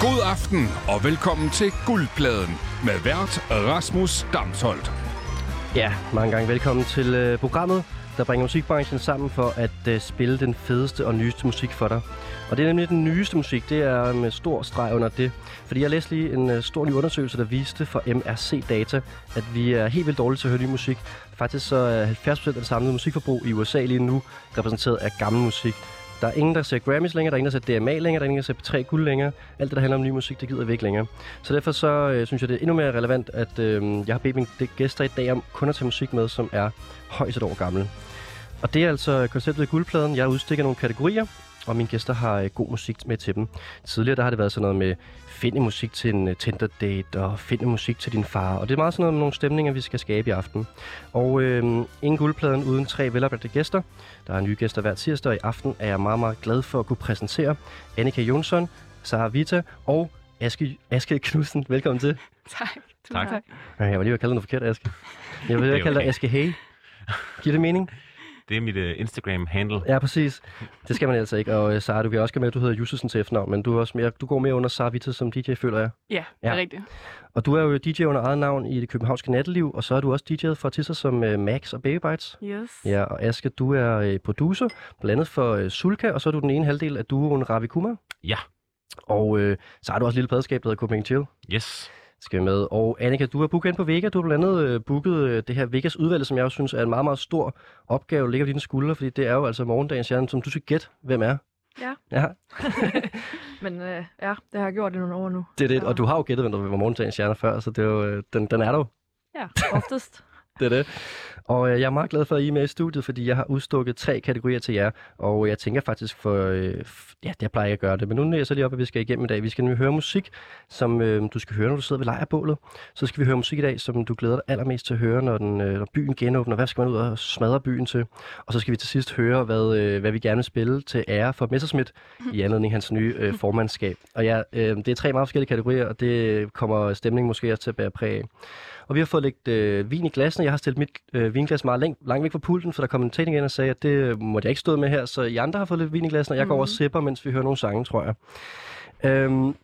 God aften og velkommen til Guldpladen med vært Rasmus Damsholdt. Ja, mange gange velkommen til øh, programmet, der bringer musikbranchen sammen for at øh, spille den fedeste og nyeste musik for dig. Og det er nemlig den nyeste musik, det er med stor streg under det. Fordi jeg læste lige en øh, stor ny undersøgelse, der viste for MRC Data, at vi er helt vildt dårlige til at høre ny musik. Faktisk så er 70% af det samlede musikforbrug i USA lige nu repræsenteret af gammel musik. Der er ingen, der ser Grammys længere, der er ingen, der ser DMA længere, der er ingen, der ser P3 guld længere. Alt det, der handler om ny musik, det gider vi ikke længere. Så derfor så øh, synes jeg, det er endnu mere relevant, at øh, jeg har bedt mine gæster i dag om kun at tage musik med, som er højst et år gammel. Og det er altså konceptet i guldpladen. Jeg udstikker nogle kategorier, og mine gæster har øh, god musik med til dem. Tidligere der har det været sådan noget med finde musik til en uh, Tinder date og finde musik til din far. Og det er meget sådan noget med nogle stemninger, vi skal skabe i aften. Og øh, ingen guldpladen uden tre veloplagte gæster. Der er nye gæster hver tirsdag, og i aften er jeg meget, meget glad for at kunne præsentere Annika Jonsson, Sara Vita og Aske, Aske Knudsen. Velkommen til. Tak. Tak. tak. Jeg var lige ved at kalde dig noget forkert, Aske. Jeg vil er kalde dig. Aske Hey. Giver det mening? Det er mit uh, Instagram-handle. Ja, præcis. Det skal man altså ikke. Og uh, Sara, du kan også gøre med, at du hedder Jussesen til efternavn, men du, er også mere, du går mere under Sara Vita som DJ, føler jeg. Ja, det Ja. er rigtigt. Og du er jo DJ under eget navn i det københavnske natteliv, og så er du også DJ'et for artister som uh, Max og Baby Bites. Yes. Ja, og Aske, du er uh, producer, blandt andet for uh, Sulka, og så er du den ene halvdel af duoen Ravi Kumar. Ja. Og uh, så har du også et lille pladskab, der hedder Copenhagen Chill. Yes. Skal vi med. Og Annika, du har booket ind på Vega. Du har blandt andet øh, booket øh, det her Vegas udvalg, som jeg også synes er en meget, meget stor opgave, der ligger på dine skuldre, fordi det er jo altså morgendagens stjerne, som du skal gætte, hvem er. Ja. Ja, Men øh, ja, det har jeg gjort i nogle år nu. det er det. Ja. Og du har jo gættet, hvem der var morgendagens stjerne før, så det er jo, øh, den, den er der jo. Ja, oftest. Det er det. Og øh, jeg er meget glad for, at I er med i studiet, fordi jeg har udstukket tre kategorier til jer. Og øh, jeg tænker faktisk for... Øh, ja, det plejer jeg at gøre det. Men nu er så lige op, at vi skal igennem i dag. Vi skal nu høre musik, som øh, du skal høre, når du sidder ved lejrbålet. Så skal vi høre musik i dag, som du glæder dig allermest til at høre, når, den, øh, når byen genåbner. Hvad skal man ud og smadre byen til? Og så skal vi til sidst høre, hvad, øh, hvad vi gerne vil spille til ære for Messerschmidt i anledning af hans nye øh, formandskab. Og ja, øh, det er tre meget forskellige kategorier, og det kommer stemningen måske også til at bære præg af. Og vi har fået lidt øh, vin i glassene. Jeg har stillet mit øh, vinglas meget langt, langt væk fra pulten, for der kom en tænding ind og sagde, at det øh, måtte jeg ikke stå med her. Så I andre har fået lidt vin i glassene, og jeg går over og sipper, mens vi hører nogle sange, tror jeg. Øhm,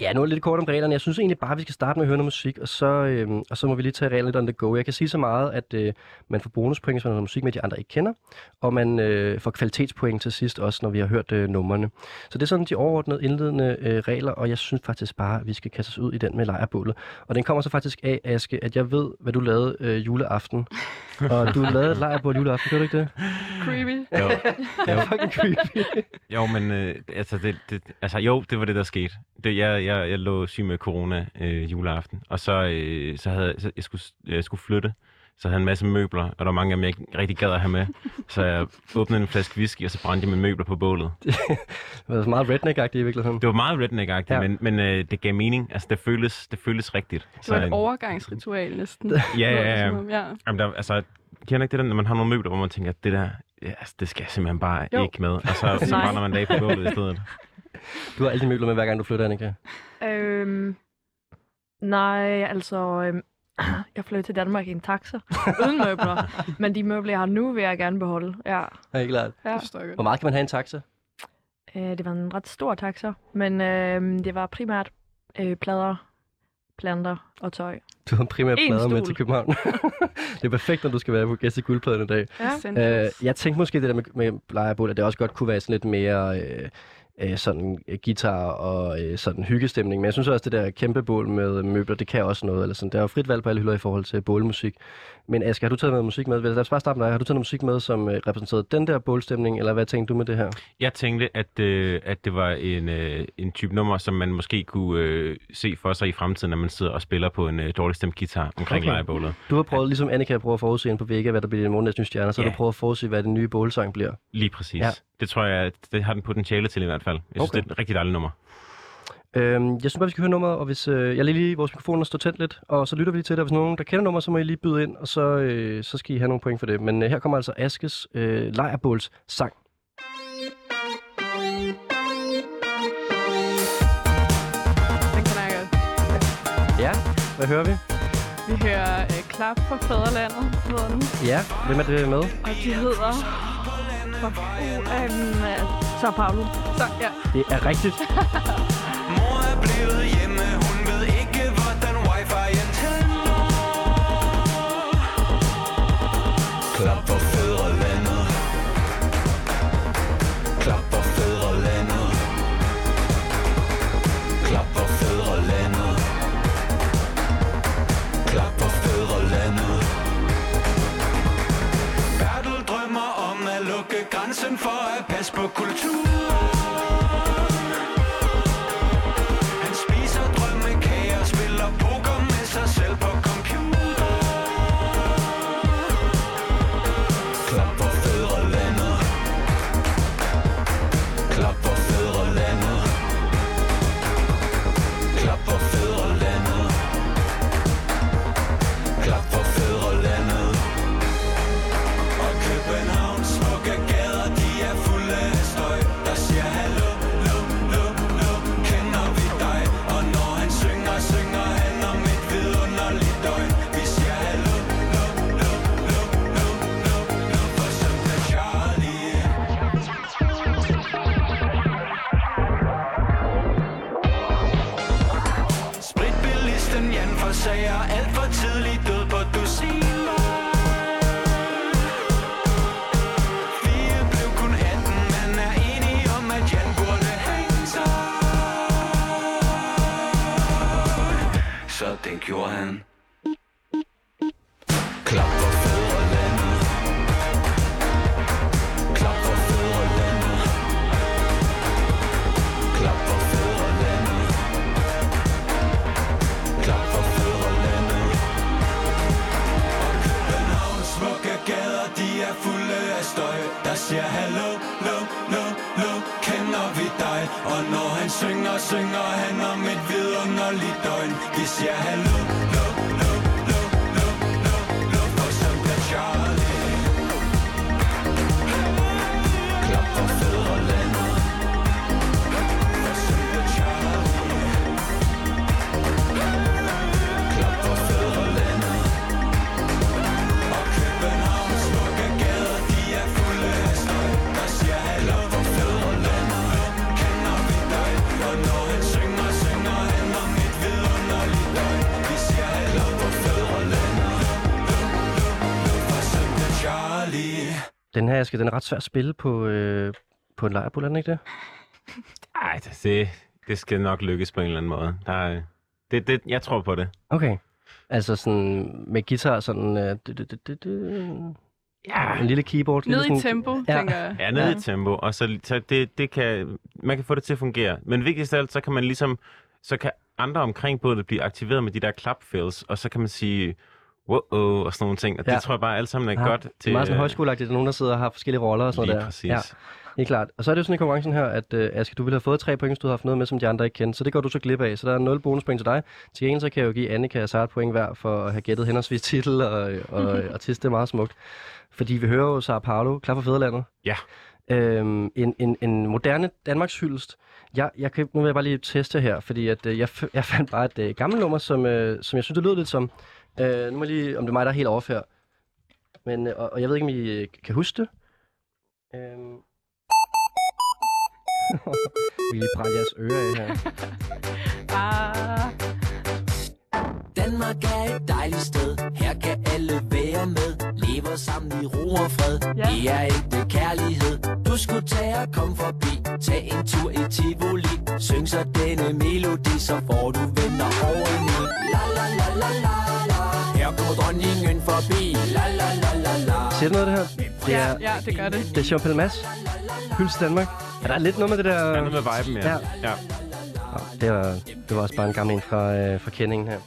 Ja, nu er det lidt kort om reglerne. Jeg synes egentlig bare, at vi skal starte med at høre noget musik, og så, øhm, og så må vi lige tage reglerne lidt on the go. Jeg kan sige så meget, at øh, man får bonuspoint, hvis man har noget musik med, de andre ikke kender, og man øh, får kvalitetspoint til sidst også, når vi har hørt øh, numrene. Så det er sådan de overordnede indledende øh, regler, og jeg synes faktisk bare, at vi skal kaste os ud i den med lejrbålet. Og den kommer så faktisk af, Aske, at jeg ved, hvad du lavede øh, juleaften og du lavede et lejrbål juleaften, gør du ikke det? Creepy. Jo, Det er fucking creepy. jo men øh, altså, det, det, altså, jo, det var det, der skete. Det, jeg, jeg, jeg lå syg med corona øh, juleaften, og så, øh, så havde så jeg skulle, jeg skulle flytte. Så jeg havde en masse møbler, og der var mange af dem, jeg ikke rigtig gad at have med. Så jeg åbnede en flaske whisky, og så brændte jeg mine møbler på bålet. det var så meget redneck-agtigt i virkeligheden. Det var meget redneck-agtigt, Ja. men, men øh, det gav mening. Altså, det føles, det føles rigtigt. Det var et øh, overgangsritual næsten. Ja, det ja, ja. ja. Jamen, der, altså, kender ikke det der, når man har nogle møbler, hvor man tænker, det der, ja, altså, det skal jeg simpelthen bare Jo. ikke med. Og så, så brænder man dag på gulvet i stedet. Du har alle de møbler med, hver gang du flytter, Annika. øhm, nej, altså... Øhm, jeg flyttede til Danmark i en taxa, uden møbler. Men de møbler, jeg har nu, vil jeg gerne beholde. Ja, Ja, helt klart. ja. Hvor meget kan man have i en taxa? Øh, det var en ret stor taxa, men øh, det var primært øh, plader, planter og tøj. Du har en primær En plade med stol. til København. det er perfekt, når du skal være på gæst i guldpladen i dag. Ja. Essentials. jeg tænkte måske det der med, med lejrebål, at det også godt kunne være sådan lidt mere øh, øh, sådan øh, guitar og øh, sådan hyggestemning. Men jeg synes også, det der kæmpe bål med møbler, det kan også noget. Eller sådan. Der er jo frit valg på alle hylder i forhold til bålmusik. Men Asger, har du taget noget musik med? Lad os bare starte med dig. Har du taget noget musik med, som øh, repræsenterede den der bålstemning, eller hvad tænkte du med det her? Jeg tænkte, at, øh, at det var en, øh, en type nummer, som man måske kunne øh, se for sig i fremtiden, når man sidder og spiller på en øh, dårlig stemt guitar omkring Okay. lejrebålet. Du har prøvet, ligesom Annika har prøvet at forudse på Vega, hvad der bliver i morgendagens nye stjerner, så Ja. du prøvet at forudse, hvad den nye bålsang bliver. Lige præcis. Ja. Det tror jeg, det har den potentiale til i hvert fald. Jeg synes, Okay. det er et rigtig dejligt nummer. Øhm, jeg synes bare, vi skal høre nummeret, og hvis øh, jeg lader lige vores mikrofoner stå tændt lidt, og så lytter vi lige til det. Og Hvis nogen, der kender nummeret, så må I lige byde ind, og så, øh, så skal I have nogle point for det. Men øh, her kommer altså Askes øh, lejrbåls sang. Den jeg godt. Ja, hvad hører vi? Vi hører uh, Klap for Fæderlandet, hedder den. Ja, hvem er det med? Og de hedder... Uh, um, Sao Paulo. Så, ja. Det er rigtigt. for at passe på kulturen. Den her, skal den er ret svær at spille på, øh, på en lejrbål, er den ikke det? Ej, det, det skal nok lykkes på en eller anden måde. Der er, det, det, jeg tror på det. Okay. Altså sådan med guitar, sådan... Øh, du, du, du, du. Ja, En lille keyboard. Ned lille i tempo, Ja. tænker jeg. Ja, ned Ja. i tempo, og så, så det, det kan, man kan få det til at fungere. Men vigtigst af alt, så kan man ligesom, så kan andre omkring bådet blive aktiveret med de der clap-fills, og så kan man sige, wow, og sådan nogle ting. Og Ja. det tror jeg bare alt sammen er Ja, godt Det er til... meget sådan øh, højskoleagtigt, er nogen, der sidder og har forskellige roller og sådan noget der. præcis. Ja, helt klart. Og så er det jo sådan i konkurrencen her, at uh, Aske, du ville have fået tre point, hvis du havde haft noget med, som de andre ikke kendte. Så det går du så glip af. Så der er 0 bonuspoint til dig. Til gengæld så kan jeg jo give Annika og Sara et point hver for at have gættet henholdsvis titel og, og, og artist. Det er meget smukt. Fordi vi hører jo Sara Paolo, klar for fædrelandet. Ja. Øhm, en, en, en moderne Danmarks hyldest. Jeg, jeg kan, nu vil jeg bare lige teste her, fordi at, øh, jeg, jeg fandt bare et øh, gammelt nummer, som, øh, som jeg synes, det lød lidt som. Øh, nu må jeg lige, om det er mig, der er helt her. Men, øh, og, og jeg ved ikke, om I øh, kan huske det. Øhm. vi lige brænde jeres ører af her. Ah, Danmark er et dejligt sted. Her kan alle være med. Lever sammen i ro og fred. Ja. Det er ægte kærlighed. Du skulle tage og komme forbi. Tag en tur i Tivoli. Syng så denne melodi, så får du venner over i La la la la la Her kommer dronningen forbi. La la la la la. Du noget det her? Det ja, er, ja, det gør det. det er Jean Pelmas. Til Danmark. Er der lidt noget med det der... Der er noget med viben, ja. Ja. ja. Nå, det, var, det var også bare en gammel en fra, øh, fra kendingen her.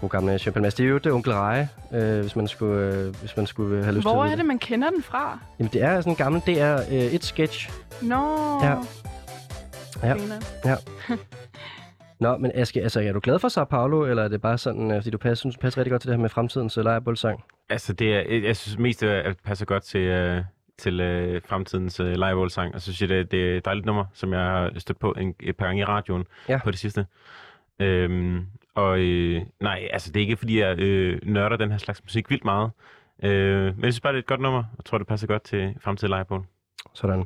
God gamle Jean Pelmas. Det er jo det onkel Reje, øh, hvis man skulle, øh, hvis man skulle have lyst til Hvor er det, man kender den fra? Jamen, det er sådan en gammel DR øh, et sketch. Nå. Ja. Ja. Nå, men Aske, altså, er du glad for Sao Paulo, eller er det bare sådan, øh, fordi du passer, synes, du passer rigtig godt til det her med fremtidens øh, lejrebålsang? Altså, det er, jeg synes mest, at det passer godt til, øh, til øh, fremtidens øh, live-sang. Og så synes jeg, det, det er et dejligt nummer, som jeg har stødt på en, et par gange i radioen Ja. på det sidste. Øhm, og øh, nej, altså det er ikke, fordi jeg øh, nørder den her slags musik vildt meget. Øh, men jeg synes bare, det er et godt nummer. Jeg tror, det passer godt til fremtidig livebål. Sådan.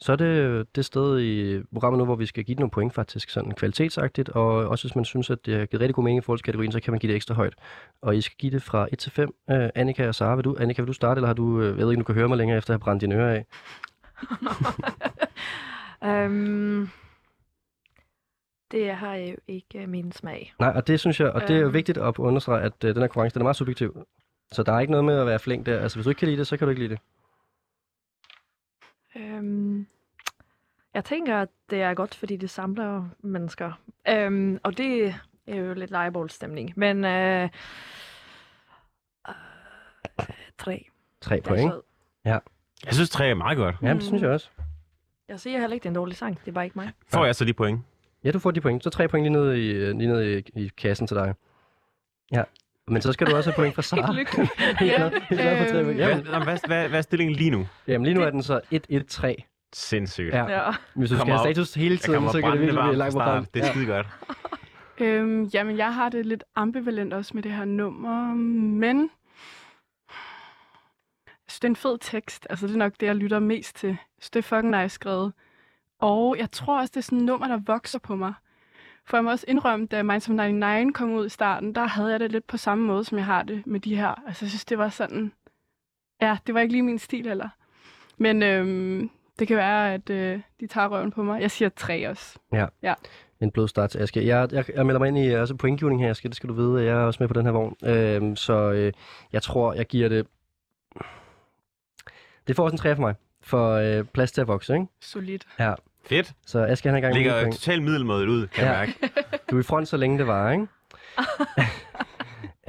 Så er det det sted i programmet nu, hvor vi skal give det nogle point faktisk, sådan kvalitetsagtigt, og også hvis man synes, at det har givet rigtig god mening i forhold til kategorien, så kan man give det ekstra højt. Og I skal give det fra 1 til 5. Uh, Annika og Sara, vil du, Annika, vil du starte, eller har du, øh, jeg ved ikke, du kan høre mig længere efter at have brændt dine ører af? øhm, det har jo ikke øh, min smag. Nej, og det synes jeg, og det er jo Øhm. vigtigt at understrege, at uh, den her konkurrence, den er meget subjektiv. Så der er ikke noget med at være flink der. Altså, hvis du ikke kan lide det, så kan du ikke lide det. Øhm, jeg tænker, at det er godt, fordi det samler mennesker. Øhm, og det er jo lidt legeboldstemning. Men øh, øh, tre. Tre Jeg, point. så, Jeg synes, tre er meget godt. Ja, det synes jeg også. jeg siger heller ikke, det er en dårlig sang. Det er bare ikke mig. Får jeg så de point? Ja, du får de point. Så tre point lige ned i, øh, lige ned i, i kassen til dig. Ja. Men så skal du også have point fra Sara. Glad for tre point. Hvad, hvad, er stillingen lige nu? jamen, lige nu er den så 1-1-3. Sindssygt. Ja. Ja. Hvis du skal have status hele tiden, så kan det virkelig blive langt program. Det er skide godt. Øhm, jamen, jeg har det lidt ambivalent også med det her nummer, men jeg synes, det er en fed tekst. Altså, det er nok det, jeg lytter mest til. Synes, det er fucking nice skrevet. Og jeg tror også, det er sådan et nummer, der vokser på mig. For jeg må også indrømme, da Minds of 99 kom ud i starten, der havde jeg det lidt på samme måde, som jeg har det med de her. Altså, jeg synes, det var sådan... Ja, det var ikke lige min stil heller. Men øhm, det kan være, at øh, de tager røven på mig. Jeg siger tre også. En blød start til Aske. Jeg, jeg, jeg melder mig ind i altså pointgivning her, Aske. Det skal du vide. Jeg er også med på den her vogn. Øhm, så øh, jeg tror, jeg giver det... Det får også en træ for mig. For øh, plads til at vokse, ikke? Solidt. Fedt. Så Aske han er i gang med Ligger point. totalt middelmådet ud, kan Ja. jeg mærke. Du er i front, så længe det var, ikke?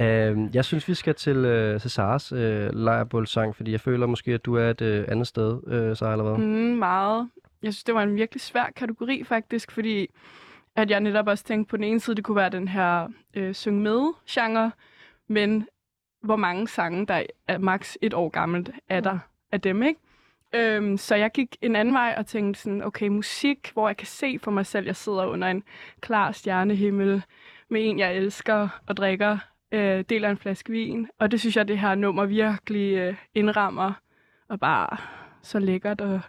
øhm, jeg synes, vi skal til øh, Cesars øh, lejrbålsang, fordi jeg føler måske, at du er et øh, andet sted, øh, Sara, eller hvad? Mm, meget. Jeg synes, det var en virkelig svær kategori faktisk, fordi at jeg netop også tænkte på den ene side, det kunne være den her øh, syng med genre, men hvor mange sange, der er maks et år gammelt, er der af dem, ikke? Øhm, så jeg gik en anden vej og tænkte sådan, okay, musik, hvor jeg kan se for mig selv, jeg sidder under en klar stjernehimmel med en, jeg elsker og drikker, øh, deler en flaske vin. Og det synes jeg, det her nummer virkelig øh, indrammer og bare så lækkert. Og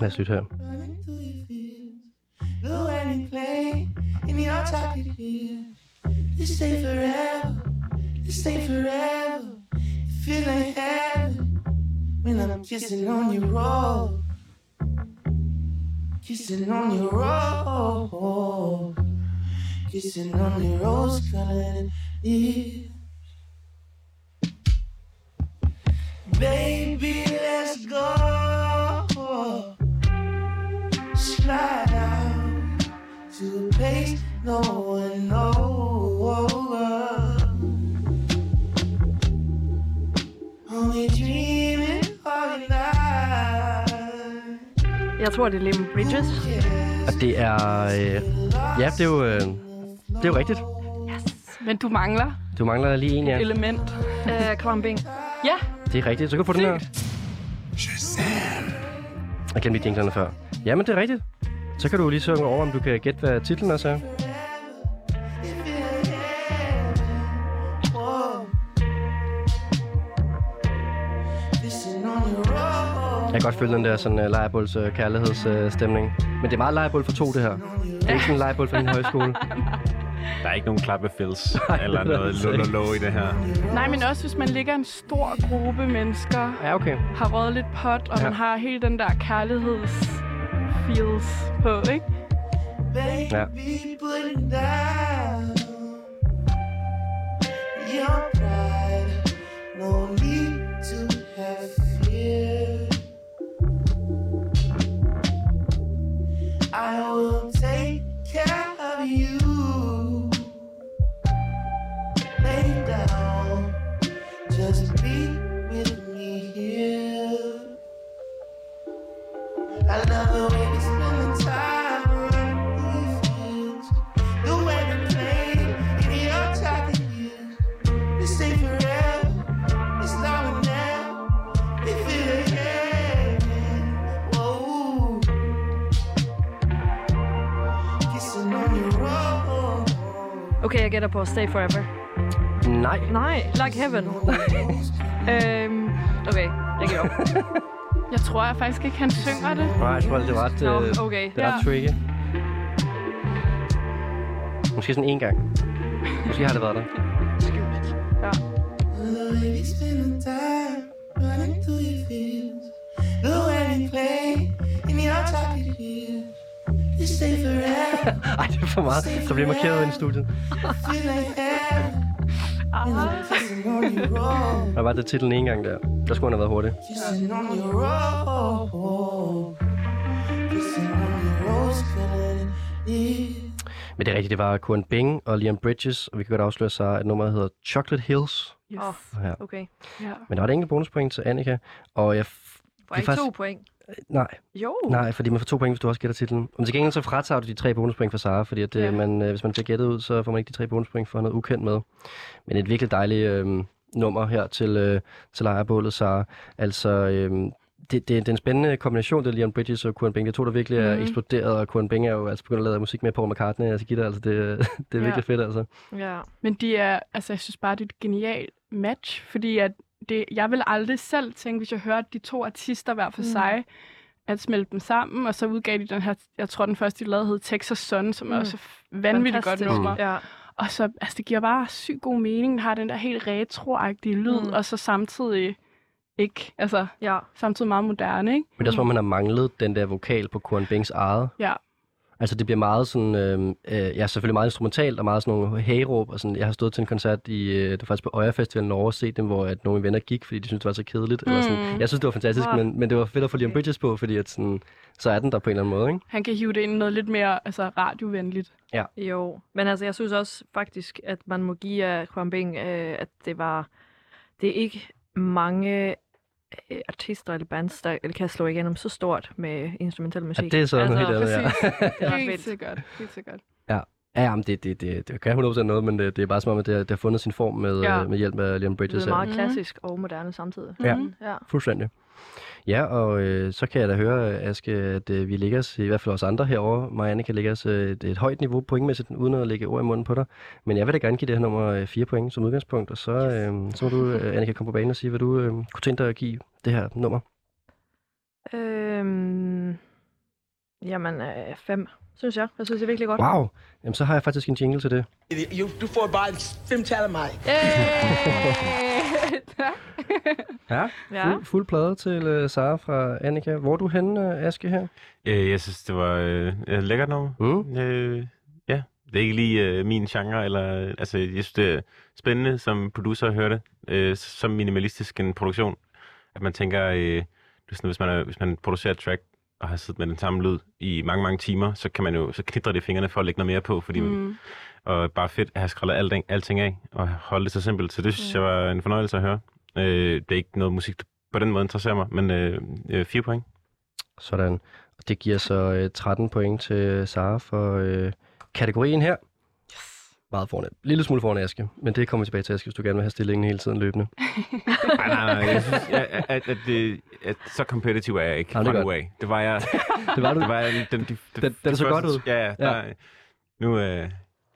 Lad os lytte her. Blue and you play in your chocolate. This stay forever, this stay forever. Feel like heaven when I'm kissing on your roll. Kissing on your roll. Kissing on your rose colored lips. Baby, let's go. Slide out to a place no one knows. Jeg tror, det er Lemon Bridges. Og det er... Øh, ja, det er jo... Øh, det er jo rigtigt. Men du mangler Du mangler lige en, ja. element. Øh, Klumping. Ja, Det er rigtigt. Så kan du få den her. Jeg glemte lige jinglerne før. Jamen, det er rigtigt. Så kan du lige synge over, om du kan gætte, hvad titlen også er. Jeg kan godt følge den der sådan uh, lejrebåls uh, kærlighedsstemning. Men det er meget lejrebål for to, det her. Det er ikke sådan en lejrebål for din højskole. Der er ikke nogen klappefils eller er noget lololo i det her. nej, men også hvis man ligger en stor gruppe mennesker, Ja, okay. har røget lidt pot, og Ja. man har hele den der kærligheds feels på, ikke? Ja. Your pride, no need I will take care of you. Lay down, just be with me here. I love the way Okay, jeg gætter på Stay Forever. Nej. Nej, Like Heaven. øhm, okay, jeg off. Jeg tror jeg faktisk ikke, han synger det. Nej, jeg tror, det var ret, Nå, øh, okay. det er ret tricky. Måske sådan en gang. Måske har det været der. Time running through your fears. The way you play in your chocolate Ej, det er for meget. Så bliver jeg markeret ind i studiet. roll, Der var det titlen en gang der. Der skulle han have været hurtig. Men det er rigtigt, det var Kuan Bing og Liam Bridges, og vi kan godt afsløre sig, at nummeret hedder Chocolate Hills. Yes. Ja. okay. Ja. Men der var et enkelt bonuspoint til Annika, og jeg... f- Var Det er ikke faktisk- to point? Nej, Jo. nej, fordi man får to point, hvis du også gætter titlen. Men til gengæld så fratager du de tre bonuspoint for Sara, fordi at, Ja. ja. man, øh, hvis man ser gættet ud, så får man ikke de tre bonuspoint for noget ukendt med. Men et virkelig dejligt øh, nummer her til, øh, til lejrebålet, Sara. Altså, øh, det, det, det er en spændende kombination, det er Liam Bridges og Kuan Bing. Det to, der virkelig er Mhm. eksploderet, og Kuan Bing er jo altså begyndt at lave musik med Paul McCartney, altså guitar, altså det, det er Ja. virkelig fedt, altså. Ja. Men de er, altså jeg synes bare, det er et genialt match, fordi at det, jeg vil aldrig selv tænke, hvis jeg hørte de to artister hver for Mm. mm. sig, at smelte dem sammen, og så udgav de den her, jeg tror den første, de lavede, hed Texas Sun, som mm. er Mm. også vanvittigt godt Fantastisk. nummer. Ja. Og så, altså det giver bare sygt god mening, den har den der helt retroagtige lyd, Mm. mm. og så samtidig ikke, altså ja. samtidig meget moderne, ikke? Men det er som om, man har manglet den der vokal på Kuan Bings eget. Ja. Altså det bliver meget sådan, øh, øh, ja selvfølgelig meget instrumentalt og meget sådan nogle hægeråb. Og sådan, jeg har stået til en koncert i, øh, det var faktisk på Øya Festival i Norge og set dem, hvor at nogle venner gik, fordi de syntes, det var så kedeligt. Mm. Eller sådan. Mm. Jeg synes, det var fantastisk, Ah. men, men det var fedt at få Liam. Bridges på, fordi at sådan, så er den der på en eller anden måde. Ikke? Han kan hive det ind i noget lidt mere altså, radiovenligt. Jo, men altså, jeg synes også faktisk, at man må give uh, Kwambing, uh, at det var... Det er ikke mange uh, artister eller bands, der kan slå igennem så stort med instrumentel musik. Ja, det er så noget helt andet, ja. Det er helt sikkert. Helt sikkert. Ja, jamen, det, det, det, det kan 100% noget, men det, det er bare som om, at det, har- det har fundet sin form med, Ja. ja. med hjælp af Liam Det Bridges. er her. meget Mhm. klassisk og moderne samtidig. Ja. Mhm. Ja. Fuldstændig. Ja, og øh, så kan jeg da høre, Aske, at øh, vi ligger os, i hvert fald os andre herovre, Marianne kan lægge os øh, et, et højt niveau pointmæssigt, uden at lægge ord i munden på dig. Men jeg vil da gerne give det her nummer øh, 4 point som udgangspunkt, og så, øh, så må du, øh, Annika, komme på banen og sige, hvad du øh, kunne tænke dig at give det her nummer. Øhm, jamen, øh, fem, synes jeg. Jeg synes, det er virkelig godt. Wow! Jamen, så har jeg faktisk en jingle til det. You, du får bare fem tal af mig. Ja, Ja. fuld, fuld plade til øh, Sara fra Annika. Hvor er du henne, øh, Aske, her? Øh, jeg synes, det var øh, et lækkert nummer. Mm. Øh, ja, det er ikke lige øh, min genre, eller, altså, jeg synes, det er spændende som producer at høre det, øh, som minimalistisk en produktion, at man tænker, øh, sådan, hvis man, er, hvis man producerer et track, og har siddet med den samme lyd i mange, mange timer, så kan man jo, så knitrer det i fingrene for at lægge noget mere på, fordi mm. Mm. Og bare fedt at have skrællet alting, alting af, og holde det så simpelt, så det synes jeg var en fornøjelse at høre. Øh, det er ikke noget musik, der på den måde interesserer mig, men øh, øh, fire point. Sådan. Og det giver så øh, 13 point til Sara for øh, kategorien her. Yes. Meget fornemt. Lille smule foran Aske, men det kommer vi tilbage til, Aske, hvis du gerne vil have stillingen hele tiden løbende. Nej, nej, nej. Jeg synes, at, at, at, det, at så competitive er jeg ikke Jamen, det er af. Det var jeg. Det var du. Det var jeg, den, de, de, Den- den de så godt første- ud. Ja, ja. Der, nu, øh,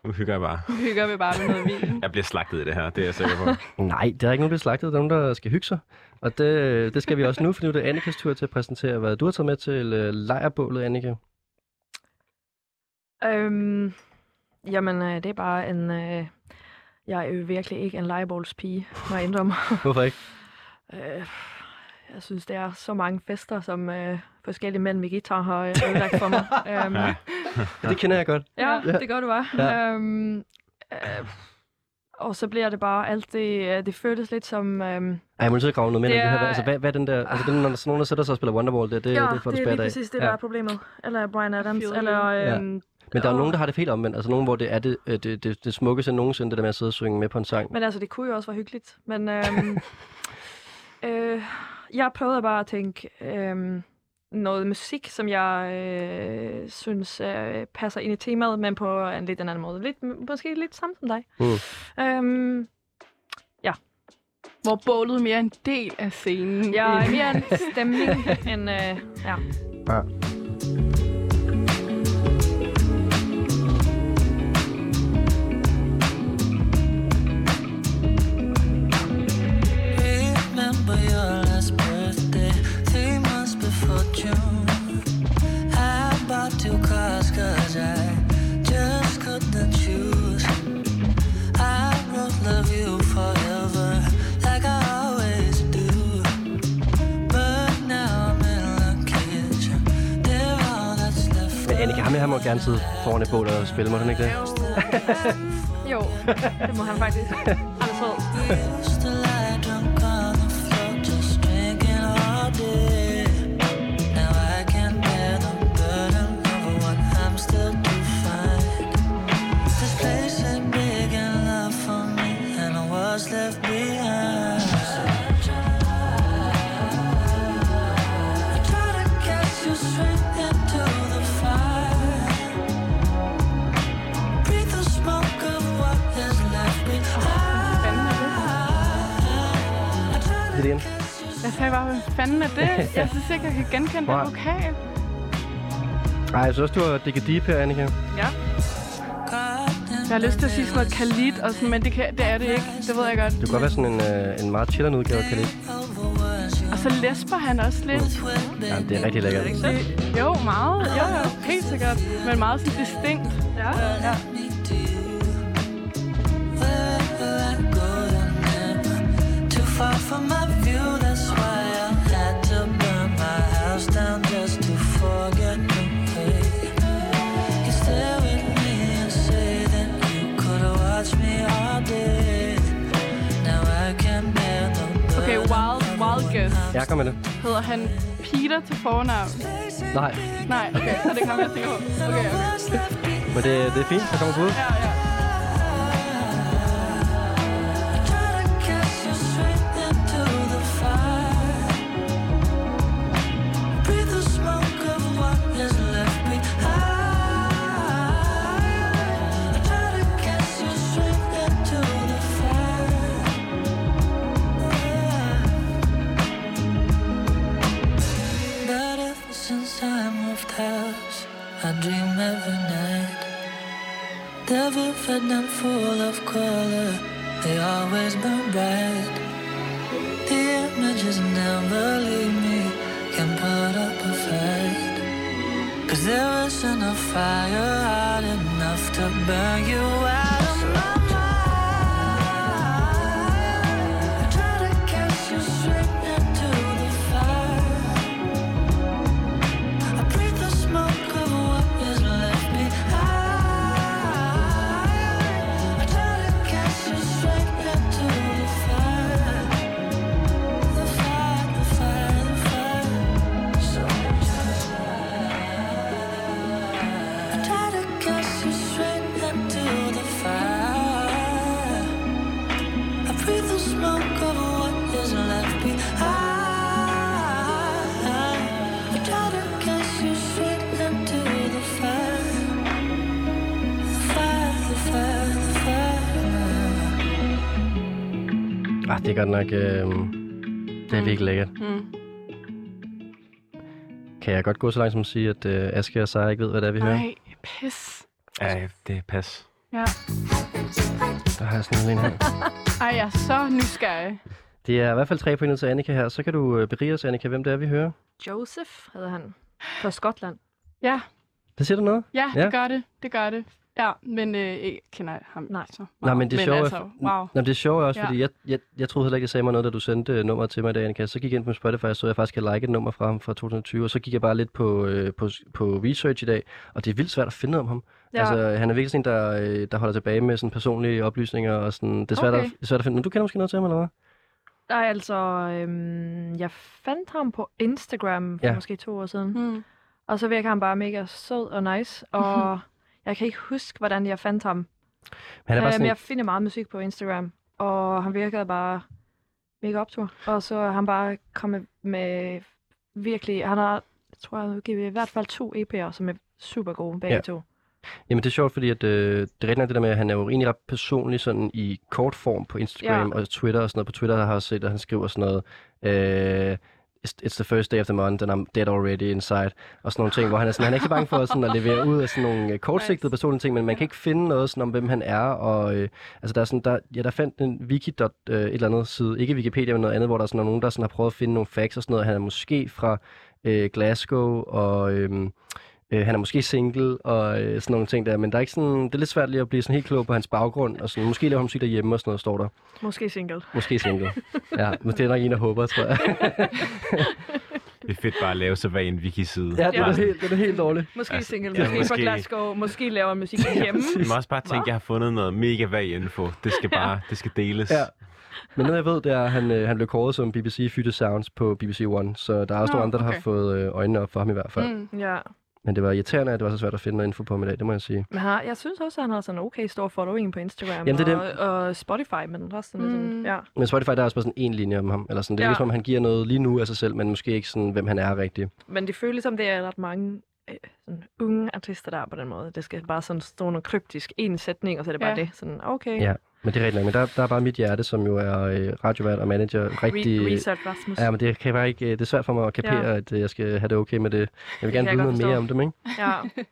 nu hygger jeg bare. Nu hygger vi bare med noget vin. Jeg bliver slagtet i det her, det er jeg sikker på. Nej, det er ikke nogen, der er slagtet. Der er nogen, der skal hygge sig. Og det, det skal vi også nu, for nu er det Annikas tur til at præsentere, hvad du har taget med til øh, lejrbålet, Annika. Øhm, jamen, øh, det er bare en... Øh, jeg er jo virkelig ikke en legebolspige, må jeg indrømme. Hvorfor ikke? øh, jeg synes, det er så mange fester, som øh, forskellige mænd med guitar har øh, ødelagt for mig. øhm, Ja. Ja, det kender jeg godt. Ja, Ja. det gør du bare. Ja. Øhm, øh, og så bliver det bare alt det, øh, det føles lidt som... Øhm, Ej, jeg må at grave noget mere Det det her. er- Altså, hvad, hvad er den der... Altså, den, når sådan nogen, der sætter sig og spiller Wonderwall, det, det, ja, det får du det er lige af. præcis det, Ja. der er problemet. Eller Brian Adams, Feel eller... Ja. Øhm, Men der er Åh. nogen, der har det helt omvendt. Altså nogen, hvor det er det, øh, det, det, det smukkeste nogensinde, det der med at sidde og synge med på en sang. Men altså, det kunne jo også være hyggeligt. Men øhm, øh, jeg prøvede bare at tænke øhm, noget musik, som jeg øh, synes øh, passer ind i temaet, men på en lidt en anden måde. Lidt, måske lidt samme som dig. Mm. Øhm, Hvor bålet er mere en del af scenen. jeg er end- mere en stemning end... Øh, ja. Ja. Remember your last han må gerne sidde foran et bål og spille, må han ikke det? Jo, det må han faktisk. Han Jeg sagde bare, hvad fanden er det? Jeg synes ikke, jeg kan genkende den vokal. Ej, jeg synes også, du har digget deep her, Annika. Ja. Jeg har lyst til at sige sådan noget Khalid, og sådan, men det, kan, det er det ikke. Det ved jeg godt. Det kunne godt være sådan en, øh, en meget chillende udgave af Khalid. Og så lesber han også lidt. Ja, det er rigtig lækkert. Det, jo, meget. Jo, jo, helt sikkert. Men meget sådan distinkt. Ja. ja. Ja, kom med det. Hedder han Peter til fornavn? Nej, Nej, okay, så det kan jeg på. Okay, okay. men det, det er fint. Der kommer bud. Ja, ja. Nok... Øh, det er virkelig lækkert. Mm. Kan jeg godt gå så langt som at sige, at øh, Aske og Sara ikke ved, hvad det er, vi hører? Nej, pis. Ja, det er pas. Ja. Der har jeg sådan en her. Ej, jeg er så nysgerrig. Det er i hvert fald tre pointer til Annika her. Så kan du øh, berige os, Annika, hvem det er, vi hører. Joseph hedder han. Fra Skotland. Ja, Det siger du noget? ja, Ja. det gør det. Det gør det. Ja, men øh, jeg kender ham Nej. ikke så Nej, men det er sjovt. altså, wow. Nå, det er sjovt også, Ja. fordi jeg, jeg, jeg troede heller ikke, jeg sagde mig noget, da du sendte øh, nummeret til mig i dag, Annika. Så gik jeg ind på Spotify, og så jeg faktisk havde liket et nummer fra ham fra 2020, og så gik jeg bare lidt på, øh, på, på research i dag, og det er vildt svært at finde om ham. Ja. Altså, han er virkelig sådan en, der, øh, der holder tilbage med sådan personlige oplysninger, og sådan, det er svært, Okay. at, det er svært at finde. Men du kender måske noget til ham, eller hvad? Nej, altså, øhm, jeg fandt ham på Instagram for ja. måske to år siden. Hmm. Og så virker han bare mega sød og nice. Og jeg kan ikke huske, hvordan jeg fandt ham. Han er bare Øh, sådan, men jeg finder meget musik på Instagram. Og han virkede bare mega optur. Og så er han bare kommet med virkelig... Han har, tror, jeg udgivet i hvert fald to EP'er, som er super gode, begge Ja. to. Jamen det er sjovt, fordi at, øh, det er det der med, at han er jo egentlig ret personlig sådan i kort form på Instagram Ja. og Twitter og sådan noget. På Twitter har jeg set, at han skriver sådan noget, øh, it's, the first day of the month, and I'm dead already inside, og sådan nogle ting, hvor han er sådan, han er ikke så bange for sådan at levere ud af sådan nogle øh, kortsigtede personlige ting, men man kan ikke finde noget sådan om, hvem han er, og øh, altså der er sådan, der, ja, der fandt en wiki. Øh, et eller andet side, ikke Wikipedia, men noget andet, hvor der er sådan nogen, der sådan har prøvet at finde nogle facts og sådan noget. Han er måske fra øh, Glasgow, og øh, Øh, han er måske single og øh, sådan nogle ting der, men der er ikke sådan, det er lidt svært lige at blive sådan helt klog på hans baggrund, og sådan, måske laver han musik derhjemme og sådan noget, står der. Måske single. Måske single. ja, men det er nok en, der håber, tror jeg. det er fedt bare at lave så hvad en wiki-side. Ja, det er, Ja. helt, det er helt dårligt. Måske Altså, single, ja, måske, måske. måske. fra Glasgow, måske laver musik hjemme. Jeg må også bare tænke, at jeg har fundet noget mega vag info. Det skal bare, det skal deles. Ja. Men noget jeg ved, det er, at han, øh, han blev kåret som BBC Future Sounds på BBC One, så der er også nogle andre, der okay. har fået øh, øjnene op for ham i hvert fald. Mm. Ja. Men det var irriterende, at det var så svært at finde noget info på ham i dag, det må jeg sige. Men har, jeg synes også, at han har sådan en okay stor following på Instagram Jamen, det er det. og, og Spotify, men resten er sådan, Mm. ja. Men Spotify, der er også bare sådan en linje om ham. Eller sådan. Det er Ja. ligesom, om han giver noget lige nu af sig selv, men måske ikke sådan, hvem han er rigtigt. Men det føles som, det er ret mange øh, sådan, unge artister, der er på den måde. Det skal bare sådan stå noget kryptisk, en sætning, og så er det bare Ja. det. Sådan, okay. Ja. Men det er rigtigt nok. Men der, der er bare mit hjerte, som jo er øh, radiovært og manager, rigtig... Re- research Rasmus. Ja, men det kan jeg bare ikke... øh, Det er svært for mig at kapere, Ja. at øh, jeg skal have det okay med det. Jeg vil Det gerne vide noget mere om dem, ikke? ja.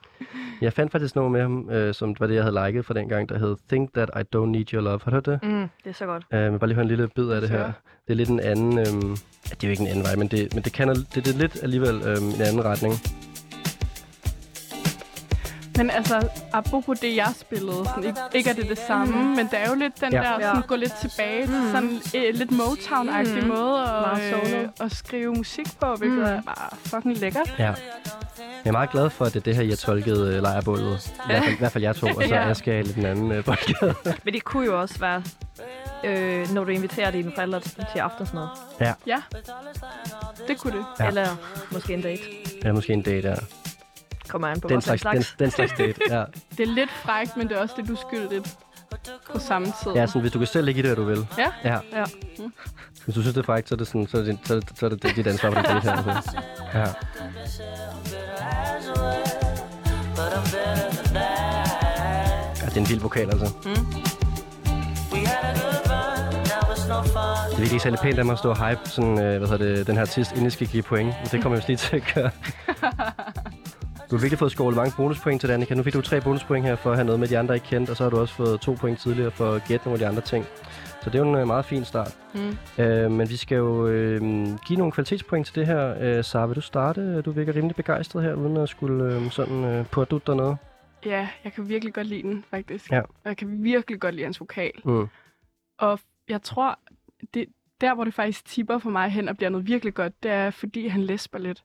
Jeg fandt faktisk noget med ham, øh, som var det, jeg havde liket fra den gang, der hed Think That I Don't Need Your Love. Har du hørt det? Mm, det er så godt. Øh, men bare lige høre en lille bid af det her. Så. Det er lidt en anden... Øh, det er jo ikke en anden vej, men det, men det, kan, det, det er lidt alligevel øh, en anden retning. Men altså, apropos det, jeg spillede, sådan, ikke, ikke er det det samme, men det er jo lidt den Ja. ja. der, sådan, Ja. gå lidt tilbage til sådan øh, lidt Motown-agtig Mm. måde at, øh, at skrive musik på, hvilket Mm. er bare fucking lækkert. Ja. Jeg er meget glad for, at det er det her, I har tolket øh, lejrbålet. I hvert fald, i hvert fald jeg to, og så Ja. jeg skal have lidt den anden øh, boldgade. Men det kunne jo også være, øh, når du inviterer dine forældre til til aftensmad. Ja, det kunne det. Ja. Ja. Eller måske en date. Eller måske en date, ja. Kommer an på, Den for en slags, den, slags. den slags date, ja. Det er lidt frækt, men det er også det, du er skyldigt på samme tid. Ja, sådan, hvis du kan selv lægge i det, hvad du vil. Ja. ja. Ja. Hvis du synes, det er frækt, så er det, sådan, så er det, så er det, så er det dit ansvar på den date her. Altså. Ja. Ja, det er en vild vokal, altså. Mm. Det er virkelig ikke særlig pænt af mig at stå og hype sådan, øh, hvad hedder det, den her artist, inden jeg skal give point. Men det kommer jeg vist lige til at gøre. Du har virkelig fået skålet mange bonuspoint til det, Annika. Nu fik du tre bonuspoint her for at have noget med de andre ikke kendt, og så har du også fået to point tidligere for at gætte nogle af de andre ting. Så det er jo en øh, meget fin start. Mm. Øh, men vi skal jo øh, give nogle kvalitetspoint til det her. Øh, Sara, vil du starte? Du virker rimelig begejstret her, uden at skulle øh, sådan øh, putte ud dernede. Ja, jeg kan virkelig godt lide den, faktisk. Ja. Og jeg kan virkelig godt lide hans vokal. Mm. Og jeg tror, det, der hvor det faktisk tipper for mig hen og bliver noget virkelig godt, det er, fordi han læsper lidt.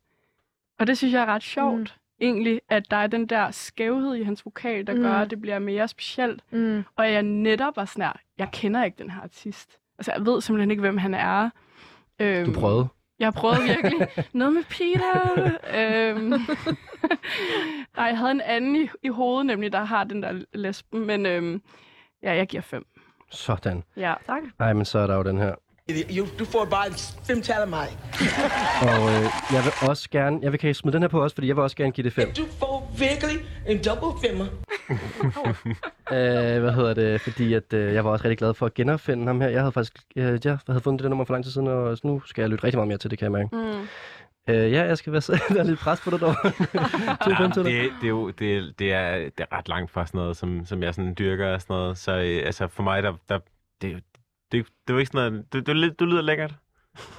Og det synes jeg er ret sjovt, mm. Egentlig, at der er den der skævhed i hans vokal, der mm. Gør, at det bliver mere specielt. Mm. Og jeg netop var sådan her, jeg kender ikke den her artist. Altså, jeg ved simpelthen ikke, hvem han er. Øhm, Du prøvede. Jeg prøvede virkelig. Noget med Peter. øhm. Nej, jeg havde en anden i, i hovedet, nemlig, der har den der lesben. Men øhm, ja, jeg giver fem. Sådan. Ja. Tak. Ej, men så er der jo den her. You, du får bare fem tal af mig. Og øh, jeg vil også gerne... Jeg vil kan I smide den her på også, fordi jeg vil også gerne give det fem. Du får virkelig en double femmer. Øh, hvad hedder det? Fordi at, øh, jeg var også rigtig glad for at genopfinde ham her. Jeg havde faktisk øh, jeg havde fundet det der nummer for lang tid siden, og nu skal jeg lytte rigtig meget mere til det, kan jeg mærke. Mm. Øh, ja, jeg skal være, der er lidt pres på dig dog. to fem til dig. Det, det, er jo, det, er- det, er, det er ret langt fra sådan noget, som, som jeg sådan dyrker og sådan noget. Så øh, altså for mig, der, der det, det, det er jo ikke sådan noget, det, det, det, det lyder lækkert.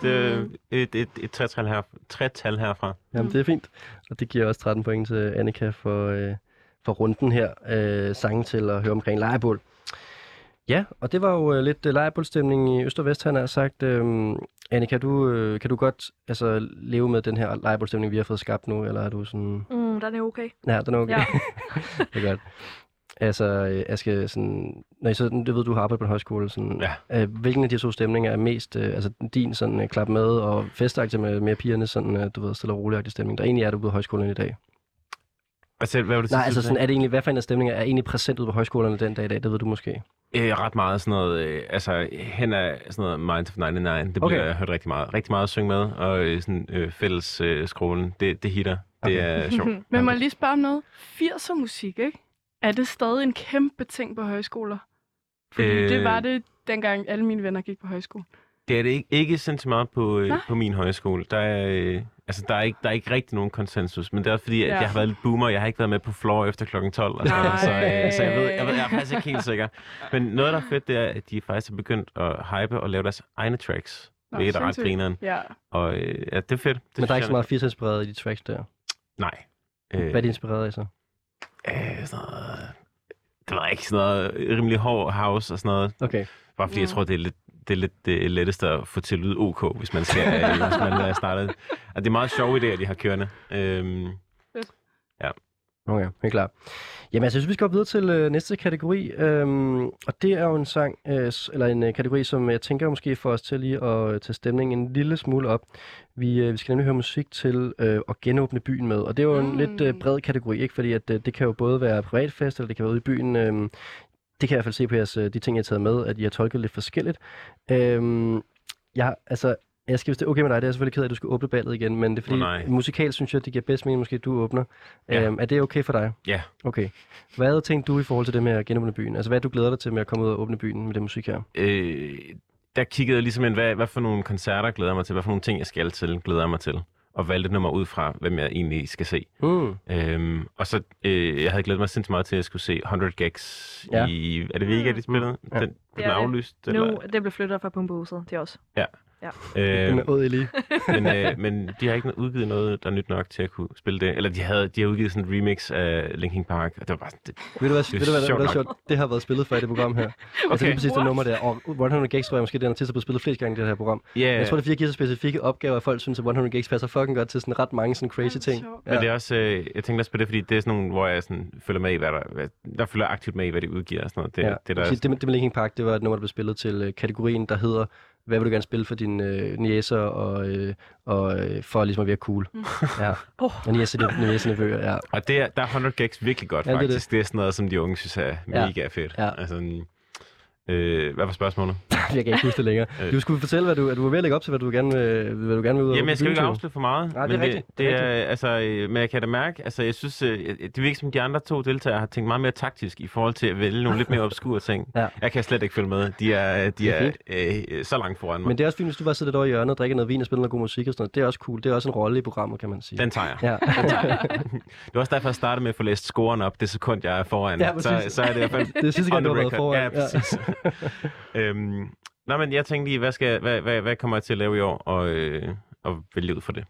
Det er Mm. et, et, et tretal, her, tretal herfra. Jamen, det er fint. Og det giver også 13 point til Annika for, øh, for runden her. Øh, sange til at høre omkring lejrebål. Ja, og det var jo øh, lidt øh, lejrebålstemning i Øst og Vest, han har sagt. Øh, Annika, du, øh, kan du godt altså, leve med den her lejrebålstemning, vi har fået skabt nu, eller er du sådan... Mm, den er okay. Ja, den er okay. Ja. det er godt. Altså, øh, jeg skal sådan... Når I så, det ved, du har arbejdet på en højskole. Sådan, Ja. øh, hvilken af de to stemninger er mest... Øh, altså, din sådan øh, klap med og festagtig med mere pigerne, sådan, øh, du ved, stille og rolig stemning, der egentlig er du på højskolen i dag? Selv, hvad var det Nej, altså sådan, er det egentlig, hvad for en af stemninger er egentlig præsent ude på højskolerne den dag i dag? Det ved du måske. Øh, ret meget sådan noget, øh, altså hen af sådan noget Minds of 99, det Okay. bliver jeg hørt rigtig meget. Rigtig meget at synge med, og øh, sådan øh, fælles øh, skrålen, det, det hitter. Det Okay. er sjovt. Men må jeg lige spørge om noget? 80'er musik, ikke? Er det stadig en kæmpe ting på højskoler? Fordi øh... Øh. det var det, dengang alle mine venner gik på højskole. Det er det ikke, ikke sindssygt meget på, øh, Nej. på min højskole. Der er, øh, altså, der, er ikke, der er ikke rigtig nogen konsensus, men det er også fordi, at Ja. jeg har været lidt boomer. Jeg har ikke været med på floor efter klokken 12. Og sådan noget, så, Nej. øh, så jeg, ved, jeg, ved, jeg er faktisk ikke helt sikker. Men noget, der er fedt, det er, at de faktisk har begyndt at hype og lave deres egne tracks. Nå, Hvilket er ret grineren. Ja. Og øh, ja, det er fedt. Det Men der er ikke så meget 80 inspireret i de tracks der. Nej. Øh, Hvad er de inspireret af så? Øh, sådan noget, det var ikke sådan noget rimelig hård house og sådan noget. Okay. Bare fordi Ja. jeg tror, det er lidt det er lidt det letteste at få til at lyde OK, hvis man skal, øh, hvis man er startet. Og det er meget sjove idéer, de har kørende. Øhm, Okay, helt klart. Jamen, altså, jeg synes, vi skal gå videre til øh, næste kategori, øhm, og det er jo en sang, øh, eller en øh, kategori, som jeg tænker måske får os til lige at øh, tage stemningen en lille smule op. Vi, øh, vi skal nemlig høre musik til øh, at genåbne byen med, og det er jo en Mm. lidt øh, bred kategori, ikke? Fordi at, øh, det kan jo både være privatfest, eller det kan være ude i byen. Øh, det kan jeg i hvert fald se på jeres, øh, de ting, jeg har taget med, at I har tolket lidt forskelligt. Øhm, jeg, altså, jeg skal, hvis det er okay med dig, det er jeg selvfølgelig ked af, at du skal åbne ballet igen, men det er fordi, nej. musikalt synes jeg, det giver bedst mening, måske at du åbner. Ja. Øhm, er det okay for dig? Ja. Okay. Hvad tænkte du i forhold til det med at genåbne byen? Altså, hvad er det, du glæder dig til med at komme ud og åbne byen med det musik her? øh, der kiggede jeg ligesom ind, hvad, hvad for nogle koncerter glæder jeg mig til, hvad for nogle ting, jeg skal til, glæder jeg mig til. Og valgte et nummer ud fra, hvem jeg egentlig skal se. Mm. Øhm, og så, øh, jeg havde glædet mig sindssygt meget til, at jeg skulle se 100 Gags Ja. i... Er det Vega, de spillede? Ja. Den, Det den det. aflyst? Nu, det blev flyttet fra Pumpehuset til os. Øh, Øh, med Odd lige. men, øh, men de har ikke udgivet noget, der er nyt nok til at kunne spille det. Eller de, havde, de har udgivet sådan en remix af Linkin Park, og det var bare sådan, det, Ved du hvad, Det er ved du, hvad, sjovt er nok. sjovt? Det har været spillet før i det program her. Okay. Altså lige præcis det nummer der. Og 100 Gags tror jeg måske, den artist er blevet spillet flest gange i det her program. ja, Jeg tror, det er fordi, jeg giver så specifikke opgaver, at folk synes, at 100 Gags passer fucking godt til sådan ret mange sådan crazy ting. sjovt. Men det er også, øh, jeg tænkte også på det, fordi det er sådan nogle, hvor jeg sådan, følger med i, hvad der, hvad, der følger aktivt med i, hvad de udgiver og sådan noget. Det, ja. det, det, der, det, det, med, det med Linkin Park, det var et nummer, der blev spillet til øh, kategorien, der hedder hvad vil du gerne spille for dine øh, niæser og, øh, og øh, for ligesom at være cool. Mm. Ja. Oh. Og niæser, niæser nevøer, ja. og det er, der er 100 Gags virkelig godt, Ja, det er faktisk. Det er, sådan noget, som de unge synes er Ja. mega fedt. Ja. Altså, øh, hvad var spørgsmålet? Jeg kan ikke huske det længere. Øh. Du skulle fortælle, hvad du, at du var ved at lægge op til, hvad du gerne, vil- hvad du gerne vil ud Jamen, jeg skal ikke afsløre for meget. Nej, det er men rigtigt. Det, Det det er er, altså, øh, men jeg kan da mærke, altså, jeg synes, øh, det virker som de andre to deltagere har tænkt meget mere taktisk i forhold til at vælge nogle lidt mere obskure ting. Ja. Jeg kan slet ikke følge med. De er, de er er, øh, så langt foran mig. Men det er også fint, hvis du bare sidder over i hjørnet og drikker noget vin og spiller noget god musik og sådan noget. Det er også cool. Det er også en rolle i programmet, kan man sige. Den tager jeg. Ja. Det var også derfor, jeg startede med at få læst scoren op, det sekund, jeg er foran. Ja, så, præcis. så er det i hvert fald det er sidste gang, du har været foran. Ja, præcis. øhm, nå, men jeg tænkte lige, hvad, skal, hvad, hvad, hvad kommer jeg til at lave i år, og, øh, og vælge ud for det.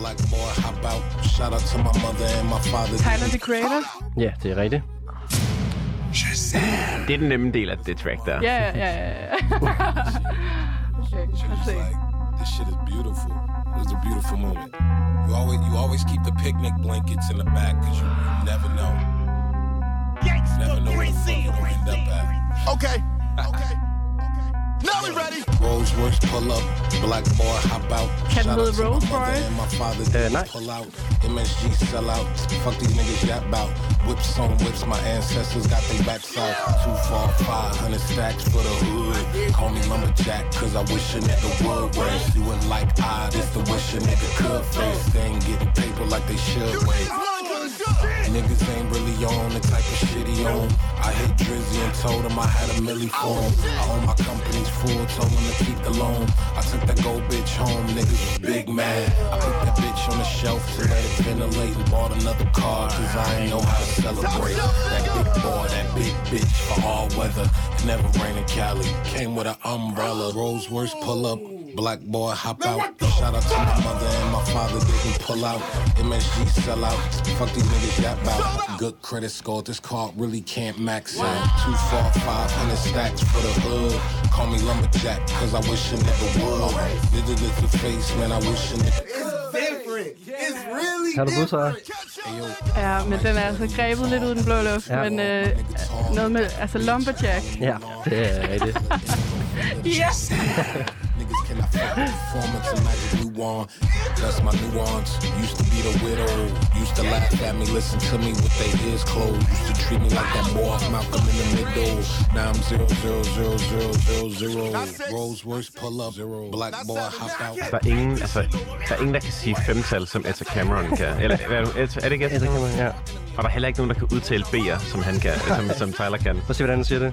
Black boy, hop out. Shout out to my mother and my father. Tyler, the Creator. ja, det er rigtigt. Det er den nemme del af det track der. Ja, ja, ja, ja. ja. okay, this shit is beautiful. It's a beautiful moment. You always, you always keep the picnic blankets in the back because you never know. Never know where the fuck you gonna end up at. Okay. Okay. Now we ready. Rolls Royce pull up, black boy hop out. Can Shout we out to roll my for mother and my father Uh, didn't nice. pull out. MSG sell out. Fuck these niggas yap bout. Whips on whips, my ancestors got their backs out. Two four five hundred stacks for the hood. Call me lumberjack, cause I wish a nigga would. Whereas you would like I, this the wish a nigga could face. They ain't getting paper like they should. Wait. Niggas ain't really on the type of shit he on. I hit Drizzy and told him I had a milli for him. I own my company's full, told him to keep the loan. I took that gold bitch home, niggas big mad. I put that bitch on the shelf to let it ventilate and bought another car, cause I ain't know how to celebrate. That big boy, that big bitch for all weather. It never rained in Cali, came with an umbrella. Rolls Royce pull up, black boy hop out. Shout out to my mother and my father didn't pull out. MSG sell out, fuck these niggas yap out. Good credit score, this card really can't max out. Two, four, five hundred stacks for the hood. Call me lumberjack, cause I wish a nigga would. Nigga lift the face, man, I wish a nigga Different. It's really Har du Sara? Ja, men den er altså grebet lidt ud i den blå luft. Ja. Men øh, noget med, altså Lumberjack. Ja, det er rigtigt. Yes! Cannot fuck with performance and magic you want. That's my nuance. Used to be the widow. Used to laugh at me, listen to me with their ears closed. Used to treat me like that boy Malcolm in the middle. Now I'm zero zero zero zero zero zero. Rolls Royce pull up zero. Black boy hop out. Der er ingen, altså, der er ingen, der kan sige femtal, som Etta Cameron kan. Eller er, er det ikke Etta Cameron? ja. Og der er heller ikke nogen, der kan udtale B'er, som han kan, som, som Tyler kan. Prøv at se, hvordan han siger det.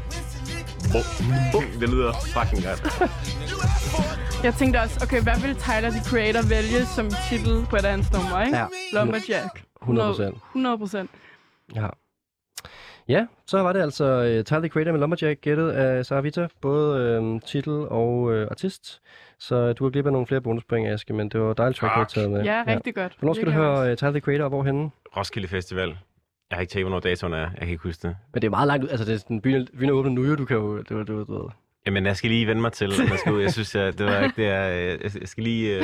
Det lyder fucking godt. Jeg tænkte også, okay, hvad vil Tyler, the Creator, vælge som titel på et andet nummer, ikke? Ja. Lumberjack. 100 procent. 100 procent. Ja. Ja, så var det altså uh, Tyler the Creator med Lumberjack gættet af Sara Vita, både uh, titel og uh, artist. Så du har glip af nogle flere bonuspoint, Aske, men det var dejligt track, du taget med. Ja, rigtig godt. Hvornår skal du høre uh, Tyler the Creator, og hvorhenne? Roskilde Festival. Jeg har ikke tjekket, hvornår datoen er. Jeg kan ikke huske det. Men det er meget langt ud. Altså, det er sådan, byen, byen er åbnet nu, jo. Du kan jo... Det, var, det, var, det, var. Jamen, jeg skal lige vende mig til, at man skal ud. Jeg synes, jeg, det var ikke det, jeg, jeg, jeg skal lige... Øh,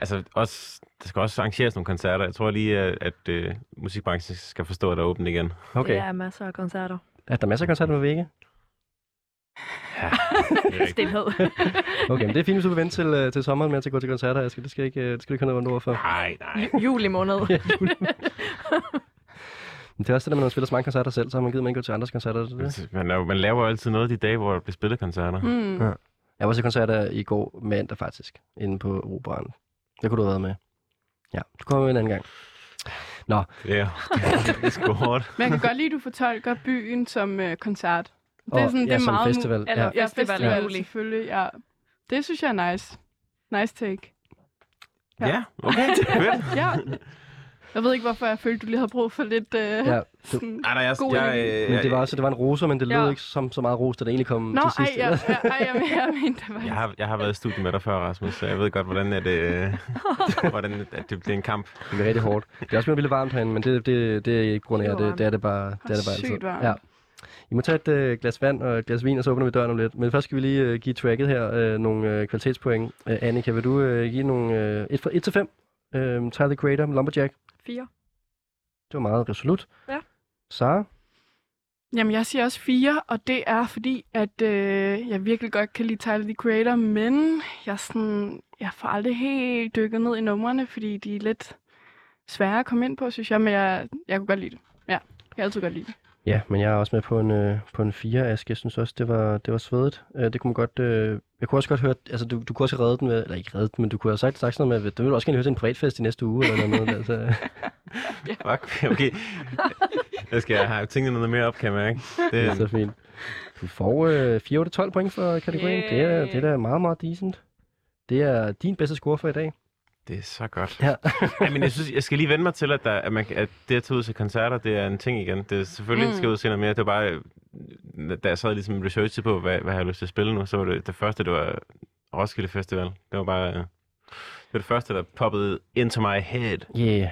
altså, også, der skal også arrangeres nogle koncerter. Jeg tror lige, at, at øh, musikbranchen skal forstå, at der er åbent igen. Okay. Det er masser af koncerter. Er der masser af koncerter på vægge? Ja, er. Stilhed. Okay, men det er fint, hvis du vil vente til, øh, til sommeren med at gå til koncerter. Jeg skal, det skal ikke, øh, det skal du ikke have noget ord for. Nej, nej. Ju- Juli måned. Ja, jul. Men det er også det, når man spiller så mange koncerter selv, så har man givet man ikke gå til andres koncerter. er Det det. Man, laver, man laver altid noget de dage, hvor der bliver spillet koncerter. Mm. Ja. Jeg var til koncerter i går mandag faktisk, inde på Operan. Der kunne du have været med. Ja, du kommer med en anden gang. Nå, Det er, det er sgu hårdt. Men jeg kan godt lide, at du fortolker byen som øh, koncert. Det er Og- sådan, ja, det er som meget festival, Eller ja. Ja, festival i festival, juli. selvfølgelig. Ja. Det synes jeg er nice. Nice take. Ja. Ja, okay. Ja. Jeg ved ikke, hvorfor jeg følte, du lige havde brug for lidt... Øh, ja. Du, sådan... Nej, nej, jeg, God jeg, jeg, men det var også, det var en roser, men det lød Ja. ikke som så meget ros, da det egentlig kom Nå, til ej, sidst. ja, ja, ej, jeg, jeg mente det faktisk. jeg, har, jeg har været i studiet med dig før, Rasmus, så jeg ved godt, hvordan, er det, øh, hvordan at det bliver en kamp. Det bliver rigtig hårdt. Det er også blevet vildt varmt herinde, men det, det, det er ikke grund af, Det er det, det er det bare, det er det bare altid. varmt. Ja. I må tage et øh, glas vand og et glas vin, og så åbner vi døren om lidt. Men først skal vi lige øh, give tracket her øh, nogle øh, kvalitetspoint. Øh, Annika, vil du øh, give nogle øh, 1 fra 1 til 5? Øh, Tyler the Creator, Lumberjack. Fire. Det var meget resolut. Ja. Sara? Jamen, jeg siger også fire, og det er fordi, at øh, jeg virkelig godt kan lide Tyler, the Creator, men jeg, sådan, jeg får aldrig helt dykket ned i numrene, fordi de er lidt svære at komme ind på, synes jeg, men jeg, jeg kunne godt lide det. Ja, jeg kan altid godt lide det. Ja, men jeg er også med på en, øh, på en 4, Aske. Jeg synes også, det var, det var svedigt. Øh, det kunne man godt... Øh, jeg kunne også godt høre... Altså, du, du kunne også have reddet den med... Eller ikke reddet den, men du kunne have sagt, sagt sådan noget med, du ville også gerne høre til en privatfest i næste uge, eller noget. altså, Fuck, okay. Jeg skal have tænkt noget mere op, kan jeg mærke. det er Det, så fint. Du får øh, 4 ud af 12 point for kategorien. Det, er, det er da meget, meget decent. Det er din bedste score for i dag. Det er så godt. Ja. ja, men jeg, synes, jeg skal lige vende mig til, at, der, at, man, at det at tage ud til koncerter, det er en ting igen. Det er selvfølgelig Mm. skal ud og se noget mere. Det var bare, da jeg sad ligesom research på, hvad, hvad jeg har lyst til at spille nu, så var det det første, det var Roskilde Festival. Det var bare, det var det første, der poppede into my head. Yeah.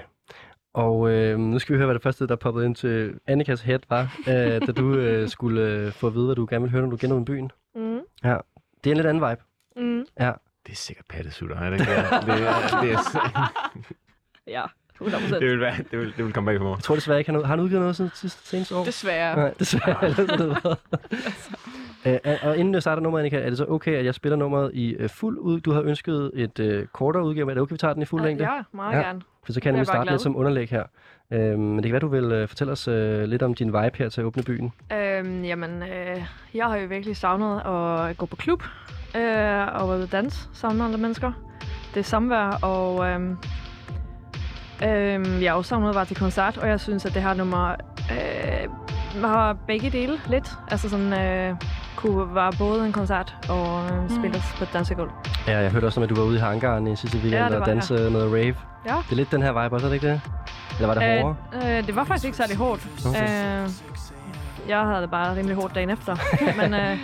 Og øh, nu skal vi høre, hvad det første, der poppede ind til Annikas head var, øh, da du øh, skulle øh, få at vide, hvad du gerne ville høre, når du genåbnede byen. Mm. Det er en lidt anden vibe. Mm. Det er sikkert pattesutter, er det ikke det? Det, er, det, er, Ja, 100%. det, vil være, det, vil, det vil komme bag på mig. Jeg tror desværre ikke, han har, har han udgivet noget siden sidste seneste år? Desværre. Nej, desværre. Ellers havde det været. Øh, og inden jeg starter nummeret, Annika, er det så okay, at jeg spiller nummeret i øh, fuld ud? Du har ønsket et øh, kortere udgave. Er det okay, vi tager den i fuld længde? Ja, meget Ja. gerne. For så kan bare starte glad. lidt som underlæg her. Øh, men det kan være, du vil øh, fortælle os øh, lidt om din vibe her til at åbne byen. Øhm, jamen, øh, jeg har jo virkelig savnet at gå på klub øh, og danse sammen med andre mennesker. Det er samvær, og øhm, øhm, jeg også savnet at være til koncert, og jeg synes, at det her nummer øh, har begge dele lidt. Altså sådan, øh, kunne være både en koncert og øh, spilles på et dansegulv. Ja, jeg hørte også om, at du var ude i hangaren i sidste weekend Ja, det og var danse noget rave. Ja. Det er lidt den her vibe også, er det ikke det? Eller var det hårdere? Øh, øh, det var faktisk ikke særlig hårdt. Okay. Øh, jeg havde det bare rimelig hårdt dagen efter. Men øh,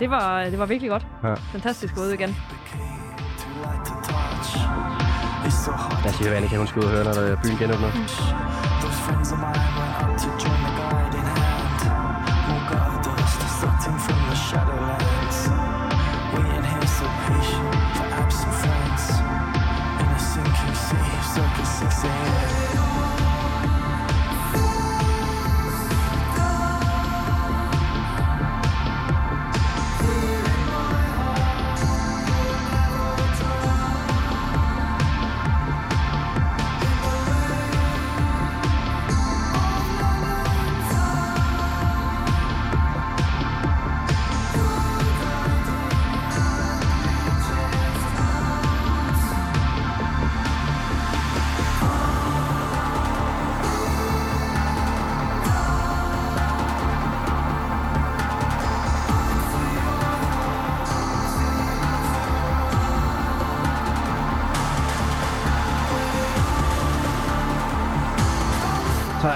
det, var, det var virkelig godt. Ja. Fantastisk ud igen. Lad os lige høre, Annika, hun skal ud og høre, når der byen genåbner. Those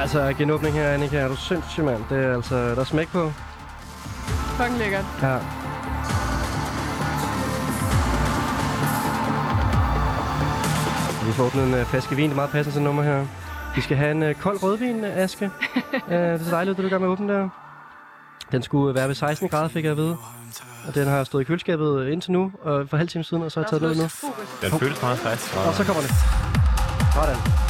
altså genåbning her, Annika. Er du sindssyg, mand? Det er altså, der er smæk på. Fucking lækkert. Ja. Vi får åbnet en uh, flaske vin. Det er meget passende sådan nummer her. Vi skal have en uh, kold rødvin, uh, Aske. uh, det er så dejligt, at du gør med åbne der. Den skulle være ved 16 grader, fik jeg at vide. og den har stået i køleskabet indtil nu, og for halv time siden, og så har jeg taget den ud nu. Den føles meget frisk. Og så kommer det. Sådan.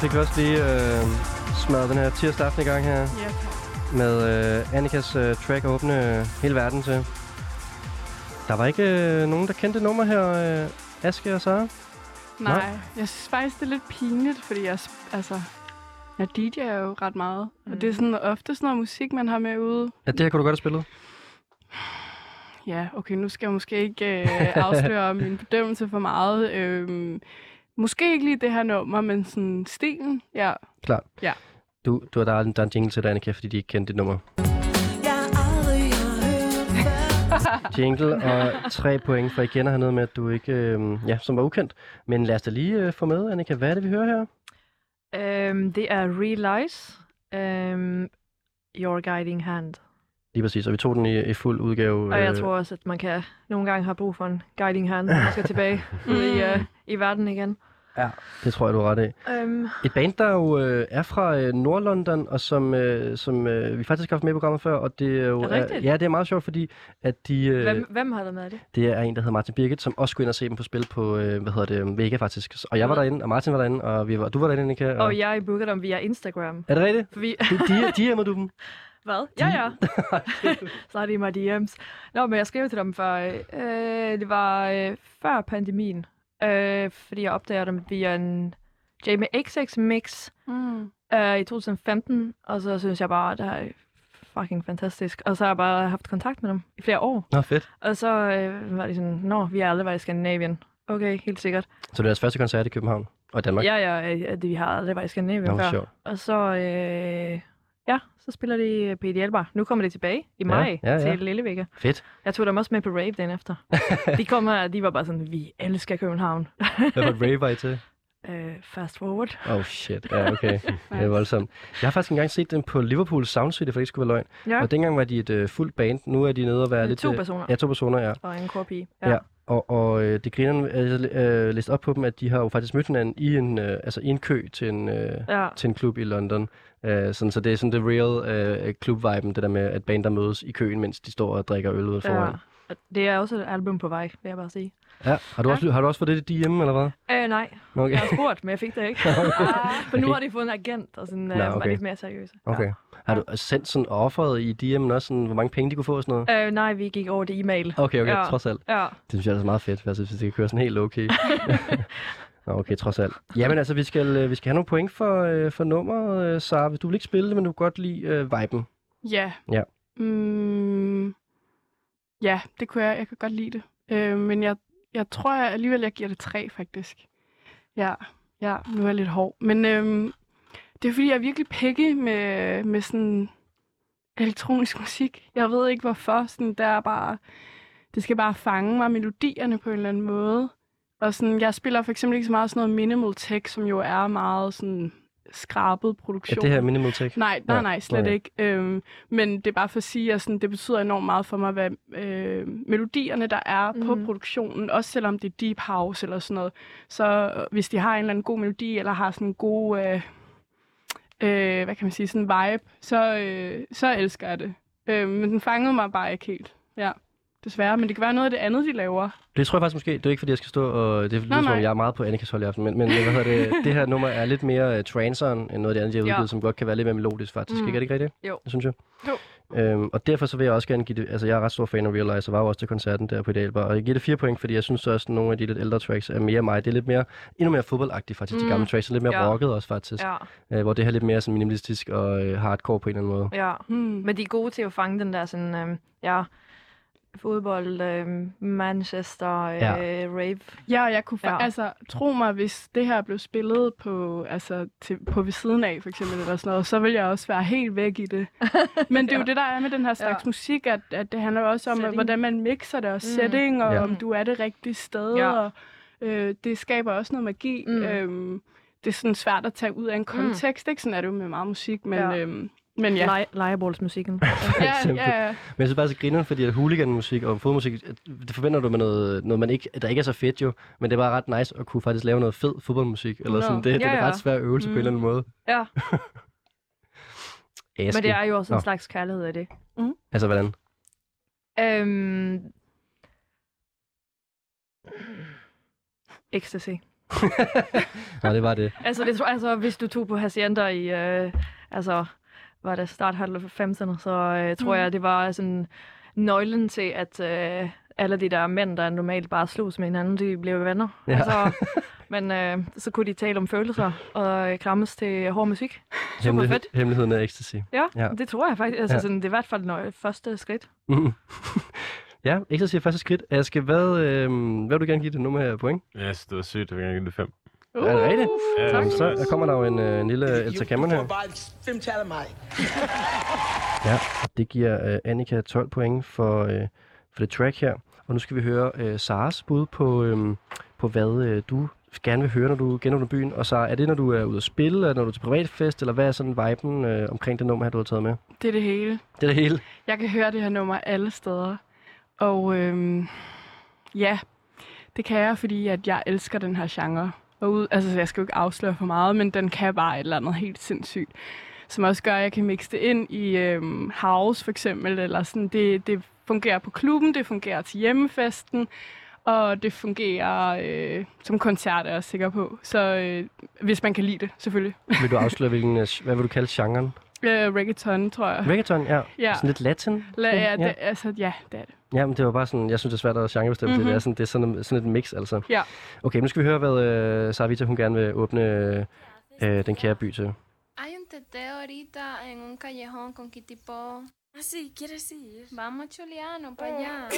Fik vi også lige øh, smadret den her tirsdag aften i gang her. Ja, med øh, Annikas øh, track at åbne øh, hele verden til. Der var ikke øh, nogen, der kendte nummer her, øh, Aske og Sara. Nej, Nej. jeg synes faktisk, det er lidt pinligt, fordi jeg, altså, jeg DJ'er jo ret meget. Mm. Og det er sådan ofte sådan noget musik, man har med ude. Ja, det her kunne du godt have spillet. Ja, okay, nu skal jeg måske ikke øh, afsløre min bedømmelse for meget. Øhm, måske ikke lige det her nummer, men sådan stilen, ja. Klart. Ja. Du, du har der, er en- der er en jingle til dig, Annika, fordi de ikke kendte dit nummer. Jingle og tre point, for jeg kender hernede med, at du ikke, øh, ja, som var ukendt. Men lad os da lige øh, få med, Annika. Hvad er det, vi hører her? Øhm, det er Real Lies. Øhm, Your Guiding Hand. Lige præcis, og vi tog den i, i fuld udgave. Og jeg øh, tror også, at man kan nogle gange have brug for en guiding hand, når man skal tilbage ud i, uh, i verden igen. Ja, det tror jeg, du er ret af. Øhm, Et band, der jo øh, er fra øh, Nordlondon, og som, øh, som øh, vi faktisk har haft med i programmet før, og det er jo... Er det rigtigt? ja, det er meget sjovt, fordi at de, øh, hvem, hvem har der med det? det er en, der hedder Martin Birgit, som også skulle ind og se dem på spil på, øh, hvad hedder det, Vega faktisk. Og jeg var derinde, og Martin var derinde, og vi var, du var derinde, Annika. Og... Og jeg bookede dem via Instagram. Er det rigtigt? For vi, Du, de, de du dem? Hvad? Ja, ja. så er det i mig DM's. Nå, men jeg skrev til dem før. Øh, det var øh, før pandemien. Øh, fordi jeg opdagede dem via en Jamie XX mix Mm. øh, i 2015. Og så synes jeg bare, det er fucking fantastisk. Og så har jeg bare haft kontakt med dem i flere år. Nå, fedt. Og så øh, var de sådan, nå, vi er alle været i Skandinavien. Okay, helt sikkert. Så det er deres første koncert i København og i Danmark? Ja, ja, øh, det, vi har aldrig været i Skandinavien Nå, før. sjovt. Og så, øh, så spiller de på Ideal Bar. Nu kommer de tilbage i maj ja, ja. til Lillevægge. Fedt. Jeg tog dem også med på rave den efter. de kom her, de var bare sådan, vi elsker København. Hvad et rave var I til? Øh, fast forward. Oh shit, ja okay. Det er voldsomt. Jeg har faktisk engang set dem på Liverpool Sound City, for det ikke skulle være løgn. Ja, Og dengang var de et øh, fuldt band. Nu er de nede og være Øh, lidt... to øh, personer. Ja, to personer, ja. og en korpige. Ja. Og, og øh, det griner, jeg øh, læste op på dem, at de har jo faktisk mødt hinanden i en, øh, altså i en kø til en, øh, ja. til en klub i London. Øh, sådan, så det er sådan det real øh, klub-viben, det der med, at bander mødes i køen, mens de står og drikker øl ude ja. foran. Og Det er også et album på vej, vil jeg bare sige. Ja. Har, du Ja. også, har du også fået det DM, eller hvad? Øh, nej, Okay. jeg har spurgt, men jeg fik det ikke. ah, for nu har de fået en agent, og sådan, øh, Nå, var okay. lidt mere seriøse. okay. Har du sendt sådan offeret i DM'en også, sådan, hvor mange penge de kunne få og sådan noget? Ja. Øh, nej, vi gik over det e-mail. Okay, okay, Ja. trods alt. Ja. Det synes jeg er så meget fedt, altså, hvis det kan køre sådan helt okay. Nå, okay, trods alt. Jamen altså, vi skal, øh, vi skal have nogle point for, øh, for nummeret, øh, Sara. Du vil ikke spille det, men du kan godt lide øh, viben. Ja. Ja. Mm, ja, det kunne jeg. Jeg kan godt lide det. Øh, men jeg, jeg tror jeg alligevel, jeg giver det tre, faktisk. Ja, ja nu er jeg lidt hård. Men øhm, det er fordi, jeg er virkelig picky med, med sådan elektronisk musik. Jeg ved ikke hvorfor. Sådan, der er bare, det skal bare fange mig, melodierne på en eller anden måde. Og sådan, jeg spiller for eksempel ikke så meget sådan noget minimal tech, som jo er meget sådan skrabet Ja, produktion. det her minimal tech. Nej, nej, nej, slet okay. ikke. Øhm, men det er bare for at sige, at sådan, det betyder enormt meget for mig, hvad øh, melodierne, der er mm. på Mhm. produktionen, også selvom det er deep house eller sådan noget. Så øh, hvis de har en eller anden god melodi, eller har sådan en god, øh, øh, hvad kan man sige, sådan en vibe, så, øh, så elsker jeg det. Øh, men den fangede mig bare ikke helt. Ja, desværre. Men det kan være noget af det andet, de laver. Det tror jeg faktisk måske, det er ikke fordi, jeg skal stå og... Det lyder som om, nej. jeg er meget på Annikas hold i aften, men, men hvad hedder det, det her nummer er lidt mere uh, transeren, end noget af det andet, de har udgivet, som godt kan være lidt mere melodisk faktisk. Mm. Ikke er det ikke rigtigt? Jo. Det synes jeg. Jo. Øhm, og derfor så vil jeg også gerne give det... Altså, jeg er ret stor fan af Realize, og var jo også til koncerten der på Idealbar. Og jeg giver det fire point, fordi jeg synes også, at nogle af de lidt ældre tracks er mere mig. Det er lidt mere, endnu mere fodboldagtigt faktisk, mm. de gamle tracks. er lidt mere Ja. rocket også faktisk. Ja, Øh, hvor det her er lidt mere sådan minimalistisk og øh, hardcore på en eller anden måde. ja. Hmm. Men de er gode til at fange den der sådan, øh, ja, fodbold, øh, Manchester, øh, Ja. rave. Ja, og jeg kunne Ja. altså, tro mig, hvis det her blev spillet på, altså, til, på ved siden af, for eksempel, eller sådan noget, så vil jeg også være helt væk i det. Men det er jo Ja. det, der er med den her slags Ja. musik, at, at det handler jo også om, Setting. hvordan man mixer det, og Mm. setting, og Ja. om du er det rigtige sted, Ja. og øh, det skaber også noget magi. Mm. Øhm, det er sådan svært at tage ud af en kontekst, ikke? Sådan er det jo med meget musik, men ja, øhm, men ja. Ja. Lejebolsmusikken. ja, eksempel. ja, ja. Men jeg synes bare, så griner, fordi at hooligan-musik og fodmusik, det forventer du med noget, noget man ikke, der ikke er så fedt jo, men det er bare ret nice at kunne faktisk lave noget fed fodboldmusik, eller Nå. sådan. Det, det Ja, er ja. ret svær øvelse mm. på en Mm. eller anden måde. ja, Aske. men det er jo også en Nå. slags kærlighed af det. Altså, hvordan? Øhm... Ecstasy. Nå, det var det. Altså, det, altså, hvis du tog på Hacienda i, øh, altså, var det start 90'erne, så øh, tror Mm. jeg, det var sådan nøglen til, at øh, alle de der mænd, der normalt bare slås med hinanden, de blev venner. Ja. Altså, men øh, så kunne de tale om følelser og øh, krammes til hård musik. Super Hemmelighed- fedt. Hemmeligheden af ecstasy. Ja, Ja. ja, det tror jeg faktisk. Altså, Ja. ja. sådan, det er i hvert fald nøje, første skridt. Mm. ja, ecstasy er første skridt. Aske, hvad, øh, hvad vil du gerne give det nummer her point? Jeg synes, det var sygt. Jeg vil gerne give det fem. Uh, Er det rigtigt? Ja, Jamen, så der kommer der jo en, øh, en lille Elsa Cameron her. Du får bare af mig. Ja, og det giver øh, Annika 12 point for, øh, for det track her. Og nu skal vi høre øh, Saras bud på, øh, på hvad øh, du gerne vil høre, når du genåbner byen. Og så er det, når du er ude at spille, eller når du er til privatfest, eller hvad er sådan viben øh, omkring det nummer her, du har taget med? Det er det hele. Det er det hele. Jeg kan høre det her nummer alle steder. Og øhm, ja, det kan jeg, fordi at jeg elsker den her genre. Og ud, altså, jeg skal jo ikke afsløre for meget, men den kan bare et eller andet helt sindssygt. Som også gør, at jeg kan mixe det ind i øhm, house for eksempel. Eller sådan, det, det fungerer på klubben, det fungerer til hjemmefesten. Og det fungerer øh, som koncert, er jeg sikker på. Så øh, hvis man kan lide det, selvfølgelig. Vil du afsløre, hvilken, øh, hvad vil du kalde genren? Øh, reggaeton, tror jeg. Reggaeton, ja. Ja. Sådan lidt latin. La, ja, det, ja. altså, ja, det er det. Ja, men det var bare sådan, jeg synes, det er svært at genrebestemme mm-hmm. det. Det er sådan, det er sådan, sådan et mix, altså. Ja. Okay, nu skal vi høre, hvad øh, Sarvita, hun gerne vil åbne øh, den kære by til. Hay un teteo ahorita en un callejón con Kitipo. Ah, sí, ¿quieres ir? Vamos, Chuliano, para allá.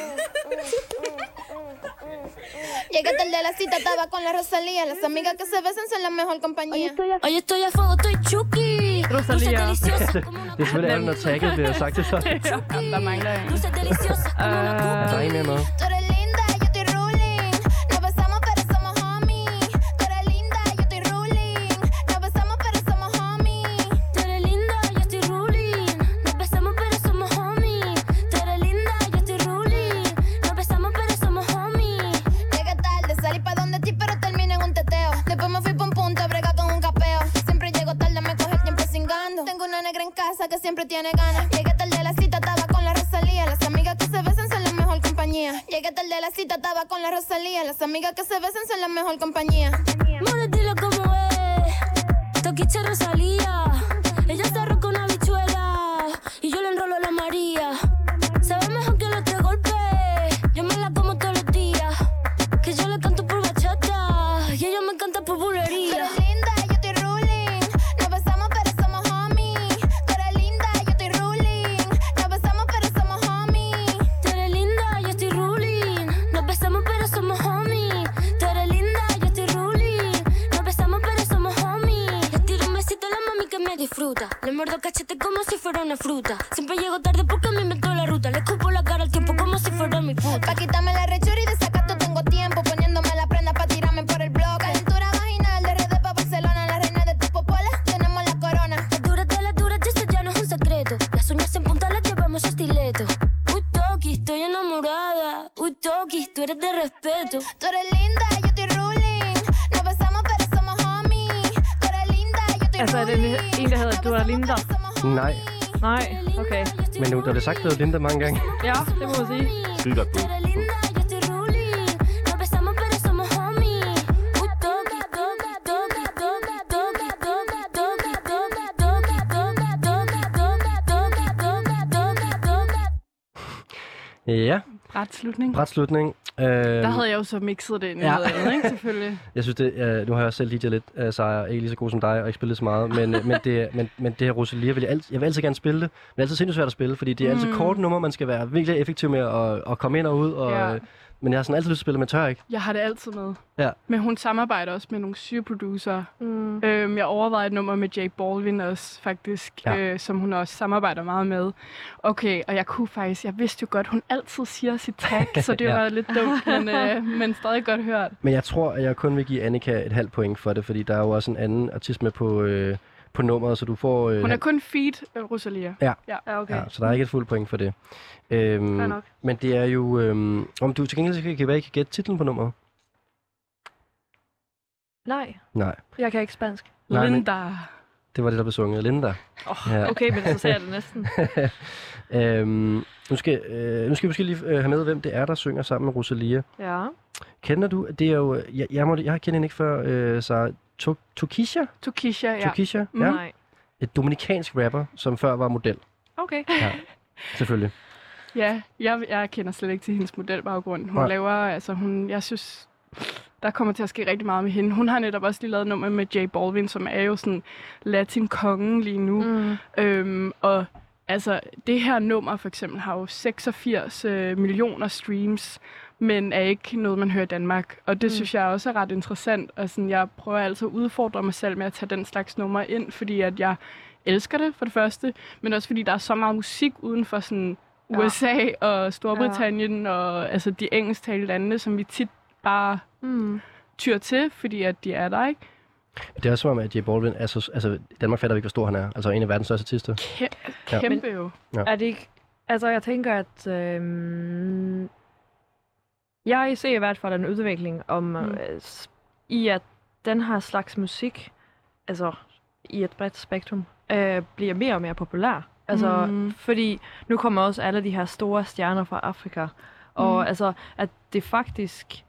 Llegué tarde a la cita, estaba con la Rosalía. Las amigas que se besan son la mejor compañía. Hoy estoy a fuego, estoy chucky. Rosalía. det er selvfølgelig tagget sagt. Ja, der mangler en. Dulce deliciosa como una Er der med? Casa que siempre tiene ganas. Llegué tarde a la cita, estaba con la Rosalía. Las amigas que se besan son la mejor compañía. Llegué tarde a la cita, estaba con la Rosalía. Las amigas que se besan son la mejor compañía. More, dilo como es. Toquicha Rosalía. Ella está roca una bichuela. Y yo le enrolo a la María. Muerdo cachete como si fuera una fruta. Siempre llego tarde porque Altså, er det en, der hedder Dua Linda? Nej. Nej, okay. Men nu, der blev sagt Dua Linda mange gange. Ja, det må man sige. Skide godt bud. Ja. Bræt slutning. Øh, Der havde jeg jo så mixet det ind i Ja. noget andet, ikke? Selvfølgelig. Jeg synes, det, øh, nu har jeg selv DJ'et lidt, øh, så jeg er ikke lige så god som dig, og ikke spillet så meget, men, øh, men, det, men, men det her Rosalia, vil jeg, altid, jeg vil altid gerne spille det, men det er altid sindssygt svært at spille, fordi det er altid Mm. kort nummer, man skal være virkelig effektiv med at, at komme ind og ud, og, Ja. Men jeg har sådan altid lyst til at spille, men tør ikke. Jeg har det altid med. Ja. Men hun samarbejder også med nogle syge producer. Mm. Øhm, jeg overvejede et nummer med Jake Baldwin også, faktisk, Ja. ja. øh, som hun også samarbejder meget med. Okay, og jeg kunne faktisk, jeg vidste jo godt, hun altid siger sit tag, så det Ja. var lidt dumt, men, øh, men stadig godt hørt. Men jeg tror, at jeg kun vil give Annika et halvt point for det, fordi der er jo også en anden artist med på, øh, på nummeret, så du får... Øh, Hun er kun feed, øh, Rosalia. Ja. ja. Ja, okay. Ja, så der er ikke et fuldt point for det. Øhm, Fair nok. men det er jo... Øhm, om du til gengæld kan, kan være, I kan gætte titlen på nummeret? Nej, Nej. jeg kan ikke spansk. Nej, men Linda. det var det, der blev sunget. Linda. Oh, Ja. Okay, men så sagde jeg det næsten. øhm, nu, skal, øh, nu skal vi måske lige øh, have med, hvem det er, der synger sammen med Rosalia. Ja. Kender du? Det er jo... Jeg, jeg, må, jeg har kendt hende ikke før, øh, så To- Tokisha? Tokisha, ja. Tokisha, Mm. ja. Nej. Et dominikansk rapper, som før var model. Okay. Ja, selvfølgelig. Ja, jeg, jeg kender slet ikke til hendes modelbaggrund. Hun Nej. laver, altså hun, jeg synes, der kommer til at ske rigtig meget med hende. Hun har netop også lige lavet et nummer med J Balvin, som er jo sådan latin-kongen lige nu. Mm. Øhm, og altså, det her nummer for eksempel har jo 86 øh, millioner streams, men er ikke noget, man hører i Danmark. Og det Mm. synes jeg også er ret interessant. Og sådan, jeg prøver altid at udfordre mig selv med at tage den slags nummer ind, fordi at jeg elsker det for det første, men også fordi der er så meget musik uden for sådan Ja. USA og Storbritannien ja. og altså de engelsktalende lande, som vi tit bare Mm. tyr til, fordi at de er der, ikke? Det er også som om, at J Balvin er så... Altså, Danmark fatter ikke, hvor stor han er. Altså en af verdens største artister. Kæ- Ja. kæmpe jo. Ja. Er det ikke... Altså, jeg tænker, at... Øhm, jeg ser i hvert fald en udvikling om, Mm. øh, i at den her slags musik, altså i et bredt spektrum, øh, bliver mere og mere populær. Altså, Mm. fordi nu kommer også alle de her store stjerner fra Afrika, og mm. altså, at det faktisk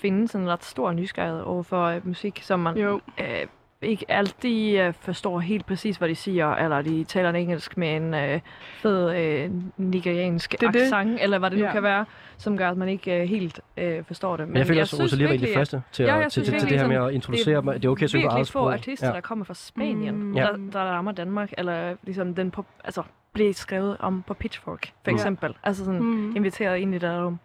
findes en ret stor nysgerrighed over for øh, musik, som man Jo. øh, ikke altid øh, forstår helt præcis, hvad de siger, eller de taler en engelsk med en øh, fed øh, nigeriansk Det er det. accent, eller hvad det nu Ja. kan være, som gør, at man ikke øh, helt øh, forstår det. Men jeg føler også, at synes Rosalia var en af de første til, Ja, at, til, til, til det her med at introducere dem. Det er okay at synge på eget få sprog. artister, der kommer fra Spanien, Mm. Ja. der, der rammer Danmark, eller ligesom den på, altså, blev skrevet om på Pitchfork, for Mm. eksempel. Altså sådan, Mm. inviteret ind i det rum.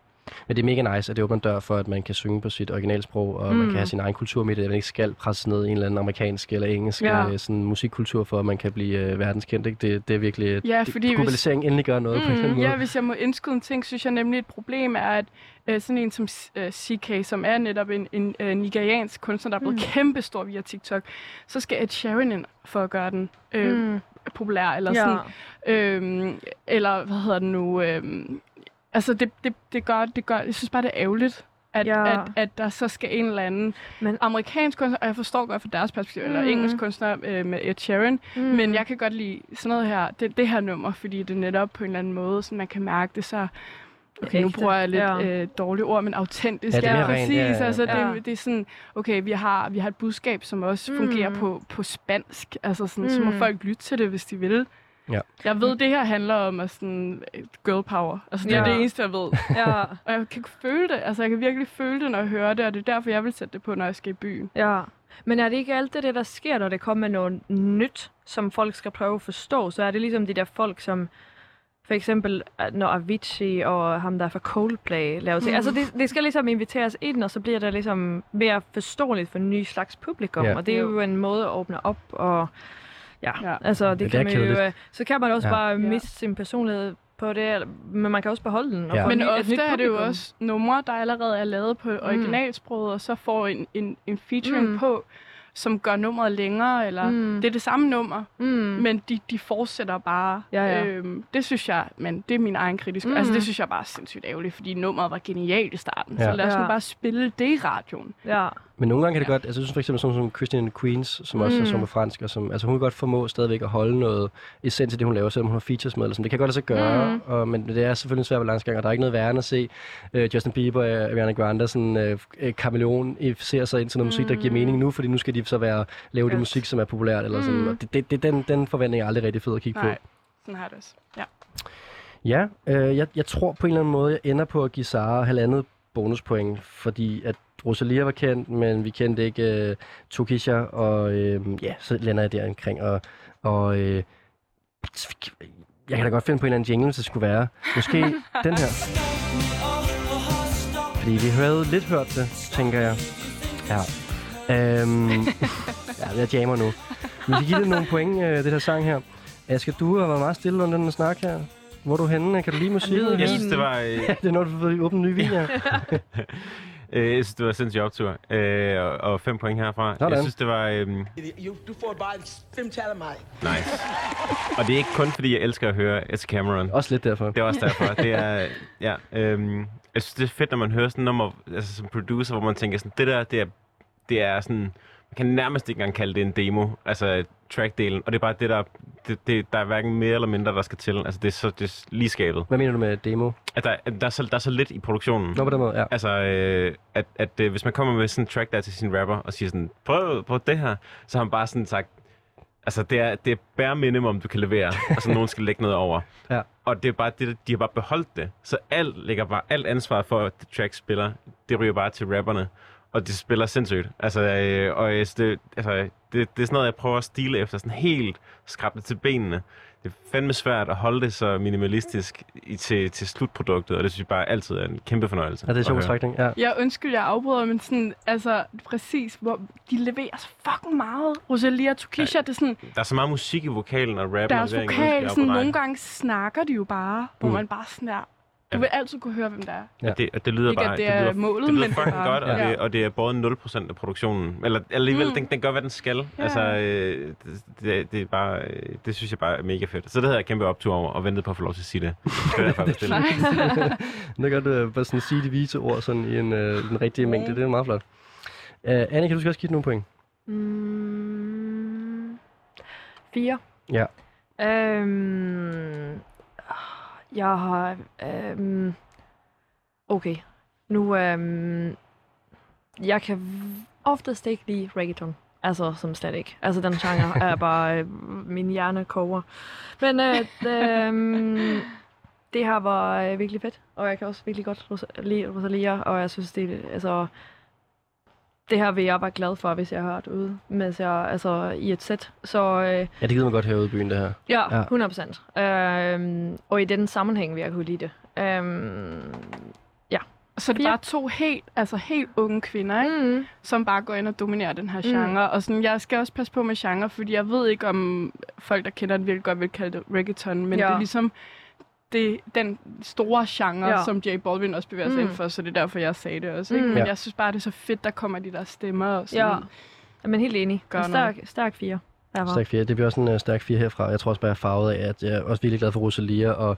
Men det er mega nice, at det åbner en dør for, at man kan synge på sit originalsprog, og mm. man Mm. kan have sin egen kultur med det, at man ikke skal presse ned i en eller anden amerikansk eller engelsk Ja. ja. sådan, musikkultur, for at man kan blive øh, verdenskendt. Ikke? Det, det er virkelig... Ja, det, fordi hvis- globalisering endelig gør noget mm, på en eller anden Mm, måde. ja, hvis jeg må indskyde en ting, synes jeg nemlig, et problem er, at øh, sådan en som øh, CK, som er netop en, en øh, nigeriansk kunstner, der er blevet mm. Mm. kæmpestor via TikTok, så skal Ed Sheeran ind for at gøre den øh, mm. Mm. populær, eller Ja. sådan, øh, eller hvad hedder det nu, øh, altså det, det, det, gør, det gør, jeg synes bare, det er ærgerligt, at, Ja. at, at der så skal en eller anden Men- amerikansk kunstner, og jeg forstår godt fra deres perspektiv, mm. eller Mm. engelsk kunstner øh, med Ed Sheeran, Mm. men jeg kan godt lide sådan noget her, det, det her nummer, fordi det netop på en eller anden måde, så man kan mærke det så, okay, nu bruger jeg lidt Ja. øh, dårlige ord, men autentisk. Ja, det er mere præcis. rent, ja, ja. Altså, Ja. det, det er sådan, okay, vi har, vi har et budskab, som også fungerer Mm. på, på spansk, altså sådan, så må Mm. folk lytte til det, hvis de vil. Ja. Jeg ved, det her handler om at sådan, øh, girl power. Altså, det er Ja. det eneste, jeg ved. Ja, Og jeg kan føle det. Altså, jeg kan virkelig føle det, når jeg hører det, og det er derfor, jeg vil sætte det på, når jeg skal i byen. ja. Men er det ikke alt det, der sker, når det kommer noget nyt, som folk skal prøve at forstå? Så er det ligesom de der folk, som for eksempel, at når Avicii og ham der er fra Coldplay laver ting. Mm. Altså, det, det skal ligesom inviteres ind, og så bliver det ligesom mere forståeligt for en ny slags publikum. Ja. Og det er jo Jo. en måde at åbne op, og ja, Ja. altså, det det kan man jo, kedeligt. øh, så kan man også Ja. bare Ja. miste sin personlighed på det, men man kan også beholde den. Og Ja. Men ofte er det jo også numre, der allerede er lavet på originalsproget, og så får en, en, en featuring Mm. på, som gør nummeret længere, eller Mm. det er det samme nummer, Mm. men de, de fortsætter bare. Ja, ja. Øhm, det synes jeg, men det er min egen kritisk. Mm. Mm. Altså det synes jeg bare er sindssygt ærgerligt, fordi nummeret var genialt i starten. Ja. Så lad os nu Ja. bare spille det i radioen. Ja. Men nogle gange kan det godt, altså jeg synes for eksempel sådan som Christian Queens, som også mm. er Mm. som fransk, og som, altså hun kan godt formå stadigvæk at holde noget essens i det, hun laver, selvom hun har features med, eller sådan. det kan godt sig gøre, Mm. og, men det er selvfølgelig en svær balancegang, og der er ikke noget værre end at se uh, Justin Bieber og Ariana Grande sådan uh, kameleon ser sig ind til noget musik, der giver Mm. mening nu, fordi nu skal de så være, lave det Yes. musik, som er populært, eller sådan, Mm. og det, det, det, den, den forventning er aldrig rigtig fed at kigge Nej, på. sådan har det også. Ja. Ja, øh, jeg, jeg tror på en eller anden måde, jeg ender på at give Sara halvandet bonuspoint, fordi at Rosalia var kendt, men vi kendte ikke øh, Tokisha, og øh, ja, så lander jeg der omkring, og, og øh, jeg kan da godt finde på en eller anden jingle, hvis det skulle være. Måske den her. Fordi vi havde lidt hørt det, tænker jeg. Ja. Øhm, ja, jeg jammer nu. Men vi giver det nogle point, øh, det her sang her. Asger, du har været meget stille under den snak her. Hvor er du henne? Kan du lide musikken? nyder Jeg synes, det var... Øh, Ja, det er når du får åbnet en ny vin her. øh, jeg synes, det var sindssygt optur. Øh, og, og fem point herfra. Sådan. Jeg synes, det var... Øh, du får bare fem tal af mig. nice. Og det er ikke kun, fordi jeg elsker at høre Ed Cameron. Også lidt derfor. Det er også derfor. Det er, ja, øhm, jeg synes, det er fedt, når man hører sådan nummer, altså som producer, hvor man tænker sådan, det der, det er, det er sådan, kan nærmest ikke engang kalde det en demo, altså trackdelen, og det er bare det, der, det, det, der er hverken mere eller mindre, der skal til. Altså det er, så, det er lige skabet. Hvad mener du med demo? At der, at der, er, så, der er så lidt i produktionen. Nå, på den måde, ja. Altså, øh, at, at øh, hvis man kommer med sådan en track der til sin rapper, og siger sådan, prøv, prøv det her, så har han bare sådan sagt, altså det er, det er bare minimum, du kan levere, og så nogen skal lægge noget over. Ja. Og det er bare det, de har bare beholdt det. Så alt ligger bare, alt ansvar for, at det track spiller, det ryger bare til rapperne. Og de spiller sindssygt. Altså, øh, og synes, det, altså, det, det er sådan noget, jeg prøver at stile efter, sådan helt skrabe det til benene. Det er fandme svært at holde det så minimalistisk i, til, til slutproduktet, og det synes jeg bare altid er en kæmpe fornøjelse. Ja, det er at sjov høre. betragtning, ja. Jeg undskyld, jeg afbryder, men sådan, altså, præcis, hvor de leverer så fucking meget. Rosalia og Tokisha, det er sådan, Der er så meget musik i vokalen og rappen. deres og vokal, sådan, er nogle gange snakker de jo bare, hvor Mm. man bare sådan er, du vil altid kunne høre, hvem der er. Ja. Og det, og det lyder Ikke, bare... at det er lyder, målet, det lyder men det er fucking bare- godt, og, ja. det, og det er både 0% af produktionen. Eller, alligevel, Mm. den, den gør, hvad den skal. Ja. Altså, øh, det, det, det, er bare, øh, det synes jeg bare er mega fedt. Så det havde jeg kæmpe optur over, og ventet på at få lov til at sige det. Det er jeg bestille. Nej. Nu kan du øh, bare sådan sige de vise ord sådan i en, øh, den rigtige mængde. Det er meget flot. Uh, Annika, du skal også give nogle point. Mm, fire. Ja. Øhm, jeg har... Øhm, okay. Nu... Øhm, jeg kan oftest ikke lide reggaeton. Altså, som slet ikke. Altså, den genre er bare... Øh, min hjerne koger. Men øh, øhm, det her var øh, virkelig fedt. Og jeg kan også virkelig godt lide Rosalia. Og jeg synes, det er... Altså, det her vil jeg være glad for, hvis jeg har det ude, mens jeg altså i et sæt. Så øh, Ja, det gider man godt høre ude i byen, det her. Ja, Ja. 100 procent. Øhm, og i den sammenhæng vil jeg kunne lide det. Øhm, ja. Så er det Fire. bare to helt, altså helt unge kvinder, ikke? Mm. som bare går ind og dominerer den her Mm. genre. Og sådan, jeg skal også passe på med genre, fordi jeg ved ikke, om folk, der kender den, virkelig godt vil kalde det reggaeton, men Ja. det er ligesom det, den store genre, Ja. ja. som J Balvin også bevæger sig Mm. ind for, så det er derfor, jeg sagde det også. Ikke? Mm. Men Ja. jeg synes bare, det er så fedt, der kommer de der stemmer. Og sådan. Ja. Men helt enig. Gør En stærk, stærk fire. Derfor. Stærk 4. Det bliver også en uh, stærk 4 herfra. Jeg tror også bare, jeg er farvet af, at jeg er også virkelig glad for Rosalia, og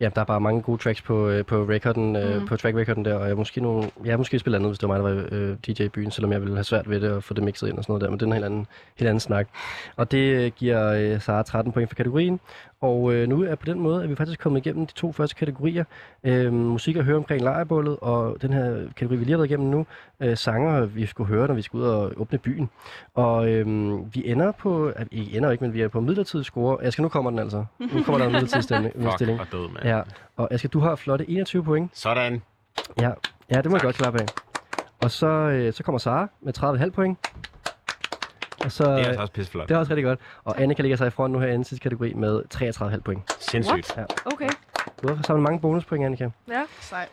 ja, der er bare mange gode tracks på, øh, på recorden, øh, Mm. på track recorden der, og jeg måske nogle, jeg har måske spillet andet, hvis det var mig, der var øh, DJ i byen, selvom jeg ville have svært ved det at få det mixet ind og sådan noget der, men det er en helt anden, helt anden snak. Og det øh, giver øh, Sara 13 point for kategorien, og øh, nu er på den måde, at vi faktisk kommet igennem de to første kategorier. Øh, musik at høre omkring lejrebålet, og den her kategori, vi lige har været igennem nu, øh, sanger, vi skulle høre, når vi skal ud og åbne byen. Og øh, vi ender på, at vi ender ikke, men vi er på midlertidig score. Skal nu kommer den altså. Nu kommer der en midlertidig stilling. Fuck, og død, mand. Ja, og Asger, du har flotte 21 point. Sådan. Ja, ja det må jeg godt klappe af. Og så, øh, så kommer Sara med 30,5 point. Og så, Det er altså også pisseflot. det er også rigtig godt. Og Annika ligger sig i front nu her i den sidste kategori med 33,5 point. Sindssygt. Ja. Okay. Du har samlet mange bonuspoint, Annika. Ja. Sejt.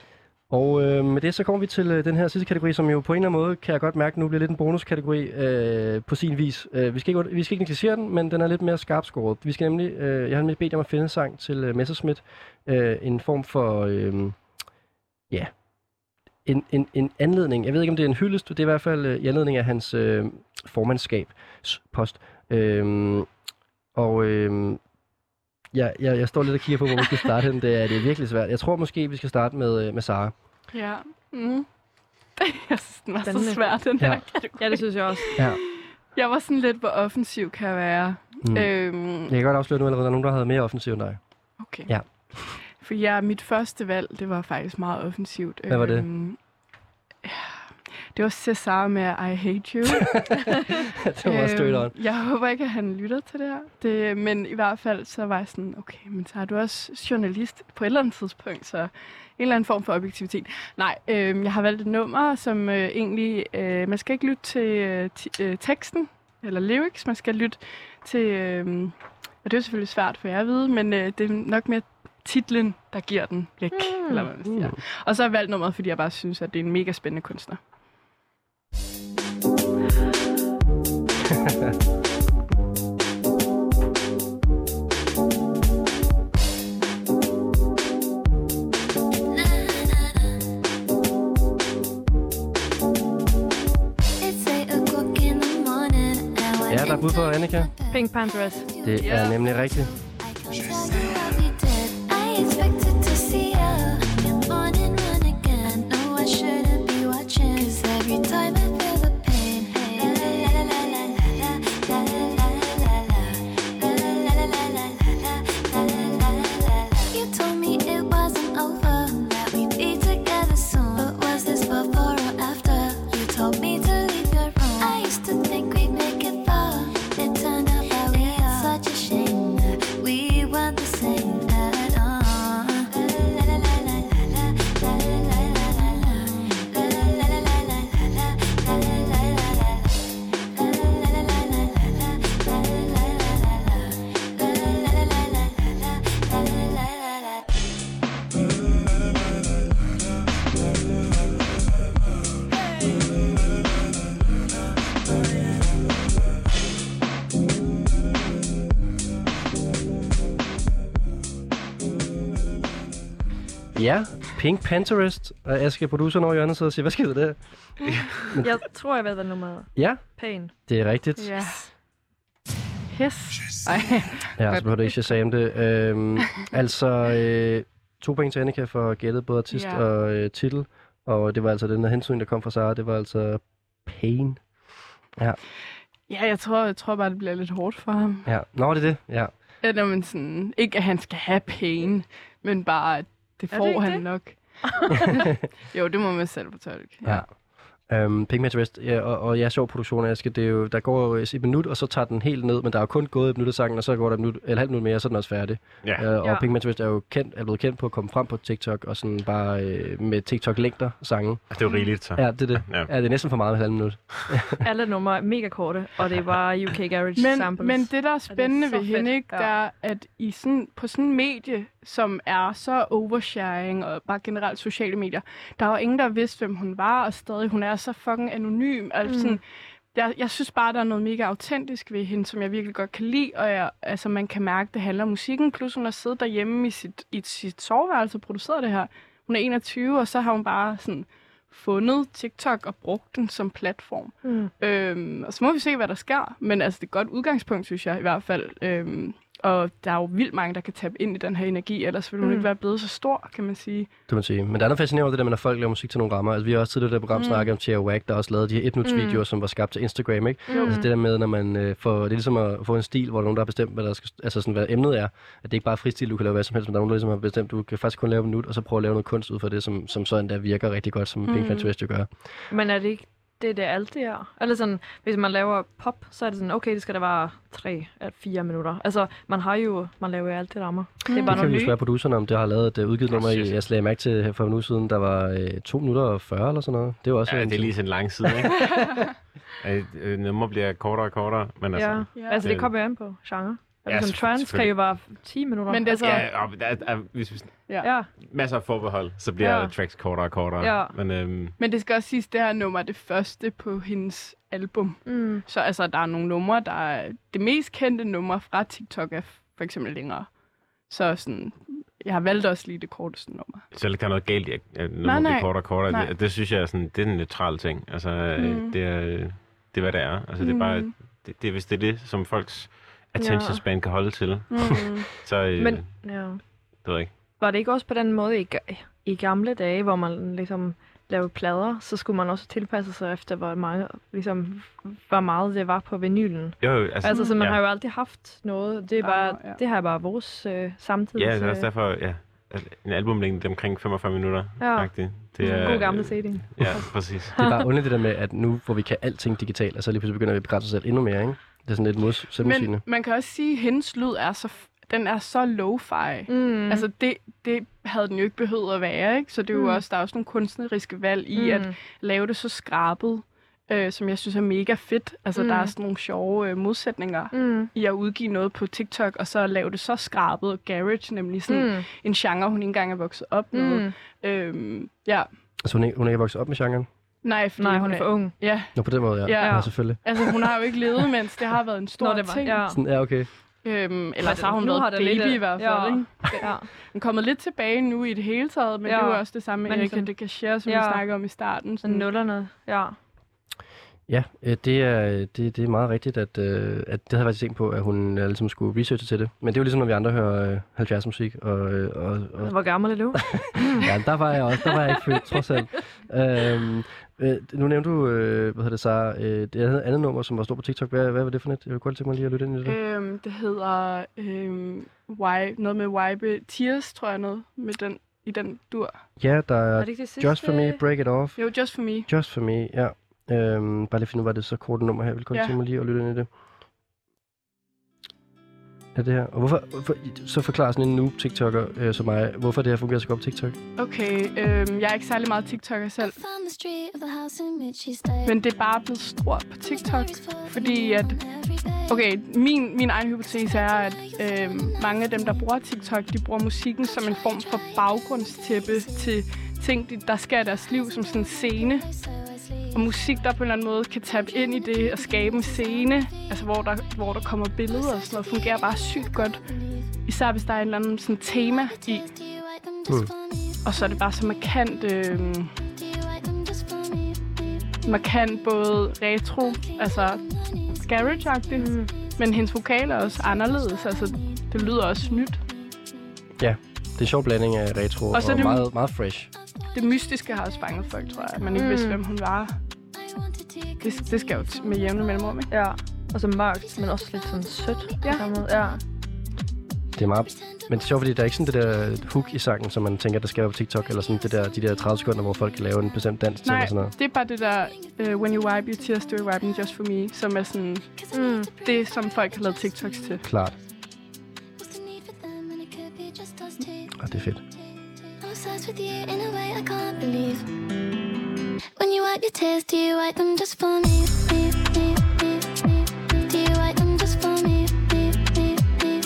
Og øh, med det så kommer vi til øh, den her sidste kategori, som jo på en eller anden måde, kan jeg godt mærke, nu bliver lidt en bonuskategori øh, på sin vis. Øh, vi, skal ikke, vi skal ikke negligere den, men den er lidt mere skarpskåret. Vi skal nemlig, øh, jeg har nemlig bedt jer om at finde en sang til øh, Messerschmidt. Øh, en form for, øh, ja, en, en, en anledning. Jeg ved ikke, om det er en hyldest, det er i hvert fald øh, i anledning af hans øh, formandskabspost. Øh, og øh, jeg, jeg, jeg står lidt og kigger på, hvor vi skal starte hen. Det er, det er virkelig svært. Jeg tror måske, vi skal starte med, øh, med Sara. Ja. Mm. Jeg synes, den var Spændende. så svær, den Ja. her kategori. Ja, det synes jeg også. Ja. Jeg var sådan lidt, hvor offensiv kan jeg være. Mm. Øhm, Jeg kan godt afsløre nu allerede, der er nogen, der havde mere offensiv end dig. Okay. Ja. For ja, mit første valg, det var faktisk meget offensivt. Hvad var det? Øhm, ja, det var Cesar med I Hate You. det var straight on. Jeg håber ikke, at han lytter til det her. Det, men i hvert fald, så var jeg sådan, okay, men så er du også journalist på et eller andet tidspunkt, så en eller anden form for objektivitet. Nej, øh, jeg har valgt et nummer, som øh, egentlig, øh, man skal ikke lytte til øh, øh, teksten eller lyrics, man skal lytte til, øh, og det er jo selvfølgelig svært for jer at vide, men øh, det er nok mere titlen, der giver den blik, mm. eller hvad man siger. Og så har jeg valgt nummeret, fordi jeg bare synes, at det er en mega spændende kunstner. Ja, der er bud på Annika. Pink Panthers. Det er nemlig rigtigt. I Pink Panterist. Og Aske, produceren over i hjørnet, sidder og siger, hvad sker der der? Jeg tror, jeg ved, hvad nummeret er. Ja, Pain. det er rigtigt. Ja. Yes. Ej. Ja, så behøver du ikke shazam det. Øhm, altså, øh, to point til Annika for gættet både artist Ja. og øh, titel. Og det var altså den her hensyn, der kom fra Sara. Det var altså Pain. Ja, Ja, jeg tror, jeg tror bare, det bliver lidt hårdt for ham. ja. Nå, det er det. Ja. Ja, når man sådan, ikke at han skal have pain, men bare, at det det får ikke han det? nok. jo, det må man selv fortolke. Ja. Um, Pink Match Rest, ja, og, og ja, sjov produktion, Aske, det er jo, der går jo et minut, og så tager den helt ned, men der er jo kun gået et minut af sangen, og så går der et minut, eller halvt minut mere, og så er den også færdig. Ja. Uh, og Ja. Pink Match Rest er jo kendt, er blevet kendt på at komme frem på TikTok, og sådan bare øh, med TikTok-længder sange. Det er jo rigeligt, så. Ja, det er det. Ja. Ja, det er næsten for meget med et halvt minut. Alle numre er mega korte, og det er bare UK Garage Men, samples. men det, der er spændende så ved hende, fedt. ikke, Ja. der er, at i sådan, på sådan en medie, som er så oversharing, og bare generelt sociale medier, der var ingen, der vidste, hvem hun var, og stadig hun er så fucking anonym. Altså, Mm. sådan, jeg, jeg synes bare, der er noget mega autentisk ved hende, som jeg virkelig godt kan lide, og jeg, altså, man kan mærke, det handler om musikken, plus hun har siddet derhjemme i sit, i sit soveværelse og produceret det her. Hun er 21, og så har hun bare sådan fundet TikTok og brugt den som platform. Mm. Øhm, og så må vi se, hvad der sker. Men altså, det er et godt udgangspunkt, synes jeg i hvert fald. Øhm, og der er jo vildt mange, der kan tabe ind i den her energi, ellers ville hun Mm. ikke være blevet så stor, kan man sige. Det må man sige. Men der er noget fascinerende det der med, når folk laver musik til nogle rammer. Altså, vi har også tidligere i det program Mm. snakket om Tia Wack, der også lavede de her et Mm. videoer, som var skabt til Instagram, ikke? Mm. Altså det der med, når man øh, får, det er ligesom at få en stil, hvor der er nogen, der har bestemt, hvad, der skal, altså sådan, hvad emnet er. At det ikke bare er fristil, du kan lave hvad som helst, men der er nogen, der ligesom har bestemt, du kan faktisk kun lave en minut, og så prøve at lave noget kunst ud fra det, som, som sådan der virker rigtig godt, som mm. Pink jo gør. Men er det ikke det, det altid er? Eller sådan, hvis man laver pop, så er det sådan, okay, det skal da være tre eller fire minutter. Altså, man har jo, man laver jo alt det rammer. Det er Mm. bare Det kan vi jo spørge producerne om. Det har lavet et uh, udgivet nummer, jeg lagde mærke til her for en uge siden, der var øh, 2 minutter og 40 eller sådan noget. Det var også Ja, en det er lige sådan en lang side, ikke? Øh, øh, Nummer bliver kortere og kortere, men altså... Ja. Ja. Altså, det Det- kommer jo an på genre. Ja, Altså, jo være 10 minutter. Men det altså, skal- Ja, og der, er- er, hvis vi ja. masser af forbehold, så bliver Ja. tracks kortere og kortere. Ja. Men øhm, Men det skal også siges, det her nummer er det første på hendes album. Mm. Så altså, der er nogle numre, der er... Det mest kendte nummer fra TikTok er for eksempel længere. Så sådan... Jeg har valgt også lige det korteste nummer. så der kan noget galt i, at nummer Nej, bliver kortere og kortere. Nej. Det, det, synes jeg er sådan, det er en neutral ting. Altså, mm. Mm. det, er, det er, hvad det er. Altså, det er bare, Mm. det, det er hvis det er det, som folks attention Ja. span kan holde til, Mm. så øh, Men, det ja. ved jeg ikke. Var det ikke også på den måde i, i gamle dage, hvor man ligesom lavede plader, så skulle man også tilpasse sig efter, hvor, mange, ligesom, hvor meget det var på vinylen. Jo, jo, altså, Altså, så man ja. har jo altid haft noget. Det er bare, Ah, ja. det her er bare vores øh, samtids... Ja, det er også øh, derfor, ja. at En albumlængde det er omkring 45 minutter. Ja. agtigt. Det er, God gamle CD. Ja, præcis. Det er bare underligt det der med, at nu hvor vi kan alting digitalt, altså lige pludselig begynder vi at begrænse os selv endnu mere, ikke? Det er sådan lidt mods selvmodsigende. Men man kan også sige, at hendes lyd er så, den er så lo-fi. Mm. Altså, det, det havde den jo ikke behøvet at være, ikke? Så det er jo Mm. også, der er også nogle kunstneriske valg i mm. at lave det så skrabet, øh, som jeg synes er mega fedt. Altså, Mm. der er sådan nogle sjove øh, modsætninger Mm. i at udgive noget på TikTok, og så lave det så skrabet og garage, nemlig sådan Mm. en genre, hun ikke engang er vokset op med. Mm. Øhm, ja, Altså hun er, hun er ikke vokset op med genren? Nej, fordi Nej, hun er for ung. Ja, Nå, på den måde, ja. Ja. ja. selvfølgelig. altså hun har jo ikke levet, mens det har været en stor Nå, det var, ting. ja. Sådan, ja, okay. Øhm, eller så har hun nu været har baby lidt- i hvert fald, ja. ikke? ja. Hun er kommet lidt tilbage nu i det hele taget, men Ja. det er jo også det samme med Men Erika som- de Cachere, som Ja. vi snakker om i starten. Sådan nullerne, ja. Ja, øh, det er, det, det er meget rigtigt, at, øh, at det havde jeg faktisk tænkt på, at hun øh, ligesom skulle researche til det. Men det er jo ligesom, når vi andre hører øh, 70 musik. Og, og, og, Hvor gammel er du? ja, der var jeg også. Der var jeg ikke født, trods alt. Øhm, øh, nu nævnte du, øh, hvad hedder det så, øh, det andet, andet nummer, som var stort på TikTok. Hvad, hvad var det for net? Jeg vil godt tænke mig lige at lytte ind i det. Øhm, det hedder øhm, why, noget med Wipe Tears, tror jeg noget, med den, i den dur. Ja, der Er er det ikke det? Just For Me, Break It Off. Jo, Just For Me. Just For Me, ja. Øhm, bare lige finde ud af, hvad det så kort nummer her. Jeg vil godt Ja. tænke mig lige at lytte ind i det. Ja, det her. Og hvorfor, hvorfor så forklarer sådan en noob-tiktoker øh, som mig, hvorfor det her fungerer så godt på TikTok. Okay, øhm, jeg er ikke særlig meget TikToker selv, men det er bare blevet stort på TikTok, fordi at... Okay, min, min egen hypotese er, at øhm, mange af dem, der bruger TikTok, de bruger musikken som en form for baggrundstæppe til ting, de- der sker i deres liv, som sådan en scene. Og musik, der på en eller anden måde kan tabe ind i det og skabe en scene, altså hvor der, hvor der kommer billeder og sådan noget, fungerer bare sygt godt. Især hvis der er en eller anden sådan tema i. Mm. Og så er det bare så markant, øh, markant både retro, altså garage mm. men hendes vokal er også anderledes, altså det lyder også nyt. Det er en sjov blanding af retro og, så er og det- meget, meget fresh. Det mystiske har også fanget folk, tror jeg, man ikke mm. vidste, hvem hun var. Det, det skal jo t- med jævne mellemrum, ikke? Ja, og så mørkt, men også lidt sådan sødt. Ja. måde. ja. Det er meget... Men det er sjovt, fordi der er ikke sådan det der hook i sangen, som man tænker, der skal være på TikTok, eller sådan det der, de der 30 sekunder, hvor folk kan lave en bestemt dans til, Nej, eller sådan noget. det er bare det der, uh, when you wipe your tears, do you wipe them just for me, som er sådan, Mm. det, som folk har lavet TikToks til. Klart. Og det er fedt. I'm obsessed with you in a way I can't believe. When you wipe your tears, do you wipe them just for me? me, me, me, me? Do you wipe them just for me? me, me, me?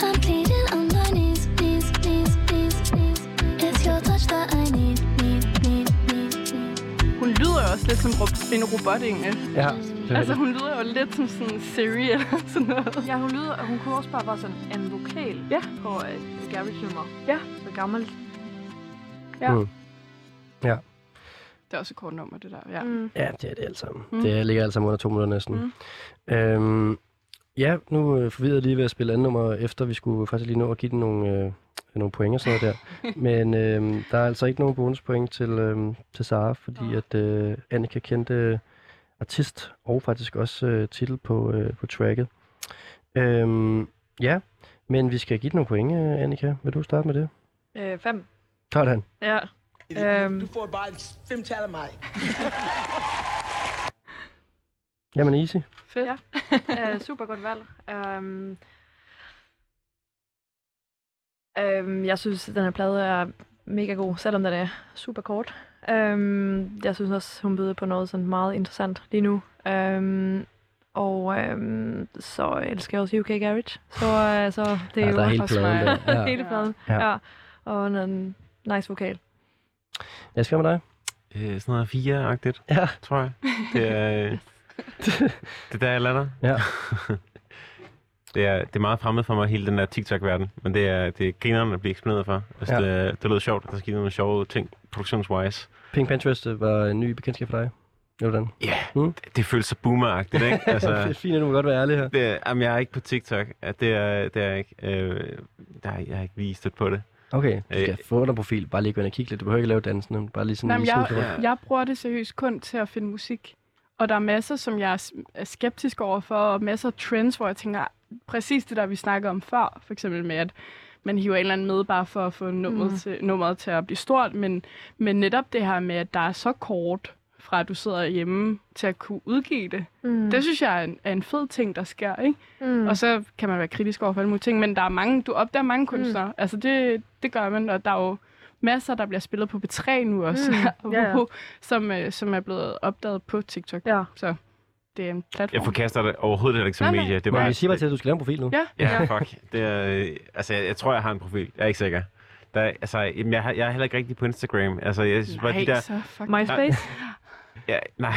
I'm pleading on my knees, knees, knees, knees, knees. It's your touch that I need, need, need, need, need. Hun lyder også lidt som en robot, egentlig. Ja, Altså, hun lyder jo lidt som sådan Siri eller sådan noget. Ja, hun lyder, hun kunne også bare være sådan en vokal Ja. på et garage-nummer. Ja. Så gammelt. Ja. Mm. Ja. Det er også et kort nummer, det der. Ja. Mm. Ja, det er det alt sammen. Mm. Det ligger alt sammen under to minutter næsten. Mm. Øhm, ja, nu øh, forvirrede jeg lige ved at spille andet nummer efter. Vi skulle faktisk lige nå at give den nogle, øh, nogle point og sådan noget der. Men øh, der er altså ikke nogen bonuspoint til, øh, til Sara, fordi at øh, Annika kendte artist og faktisk også øh, titel på, øh, på tracket. Øhm, ja, men vi skal give den nogle point, øh, Annika. Vil du starte med det? Øh, fem. Sådan. Ja. Øhm, Du får bare fem tal af mig. Jamen easy. Fedt. Ja. øh, super godt valg. Øhm, øhm, jeg synes, at den her plade er mega god, selvom den er super kort. Øhm, jeg synes også, hun byder på noget sådan meget interessant lige nu. Øhm, og øhm, så elsker jeg også UK Garage. Så, øh, så det er Ja, jo der er hele også pladen. Ja. hele pladen. Ja. Ja. ja. Og en nice vokal. Jeg skal med dig. Øh, sådan noget fire-agtigt, Ja. tror jeg. Det er, øh, det er der, jeg lander. Ja. det, er, det er meget fremmed for mig, hele den der TikTok-verden. Men det er, det er grineren at blive eksponeret for. Altså, Ja. det, det lød sjovt, at der skete nogle sjove ting, produktionswise. Pink Pinterest øh, var en ny bekendtskab for dig. Hvordan? Ja, Mm. det, det føles så boomeragtigt, ikke? Altså... det er fint, at du må godt være ærlig her. det, jamen, jeg er ikke på TikTok. Det er, det er jeg ikke. Øh, der, er- jeg har ikke lige stødt på det. Okay, du skal Øh. få dig profil. Bare lige gå ind og kigge lidt. Du behøver ikke lave dansen. Bare lige sådan Nej, men lige jeg, jeg bruger det seriøst kun til at finde musik. Og der er masser, som jeg er er skeptisk overfor, og masser af trends, hvor jeg tænker, præcis det der, vi snakkede om før, for eksempel med, at man hiver en eller anden med bare for at få nummeret, Mm. til, nummeret til at blive stort, men, men netop det her med, at der er så kort fra at du sidder hjemme til at kunne udgive det. Mm. Det synes jeg er en, er en fed ting, der sker, ikke? mm. Og så kan man være kritisk over for alle mulige ting, men der er mange, du opdager mange kunstnere. Mm. Altså det, det gør man, og der er jo masser, der bliver spillet på B3 nu også, Mm, mm. ja, ja. som, øh, som er blevet opdaget på TikTok. Ja. Så det er en platform. Jeg forkaster det overhovedet heller ikke som Nej, nej. medie. Det er Men vi siger bare til, at du skal lave en profil nu. Ja. Ja, fuck. Det er, øh, altså, jeg, jeg tror, jeg har en profil. Jeg er ikke sikker. Der, er- altså, jamen, jeg, jeg er heller ikke rigtig på Instagram. Altså, jeg synes bare, de der... så fuck. MySpace? Ja, nej.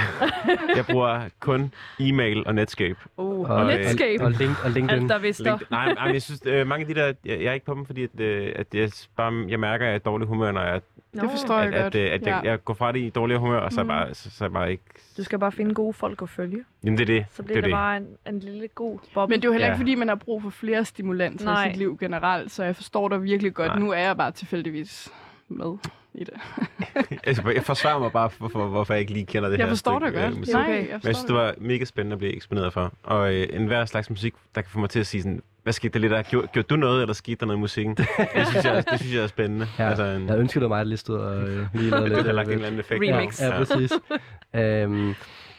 Jeg bruger kun e-mail og Netscape. Oh, Og, Netscape. og, og, link, og LinkedIn. Alt der vidste. Link, nej, nej, men jeg synes, øh, mange af de der... Jeg, jeg er ikke på dem, fordi at, øh, at jeg, bare, jeg mærker, at jeg er dårlig humør, når jeg, Det forstår jeg at, godt. at, øh, at jeg, ja. jeg går fra det i dårlig humør, og så, Mm. bare, så, så jeg bare ikke... Du skal bare finde gode folk at følge. Jamen, det er det. Så det bliver er det, det. bare en, en lille god boble. Men det er jo heller Ja. ikke, fordi man har brug for flere stimulanser Nej. i sit liv generelt, så jeg forstår dig virkelig godt. Nej. Nu er jeg bare tilfældigvis med i det. Altså, jeg forsvarer mig bare for, for, hvorfor jeg ikke lige kender det Jeg her forstår dig stykke, øh, godt. musik. Nej, jeg Men jeg forstår synes, det var mega spændende at blive eksponeret for. Og øh, enhver slags musik, der kan få mig til at sige sådan, hvad skete der lidt der? Gjorde, gjorde du noget, eller skete der noget i musikken? det, synes jeg, det synes jeg er spændende. Ja, Altså, en, jeg ønsker, du mig lige stod og øh, lige lavede du lidt. har lagt en øh, eller anden effekt. Remix. Ja, ja præcis. øhm,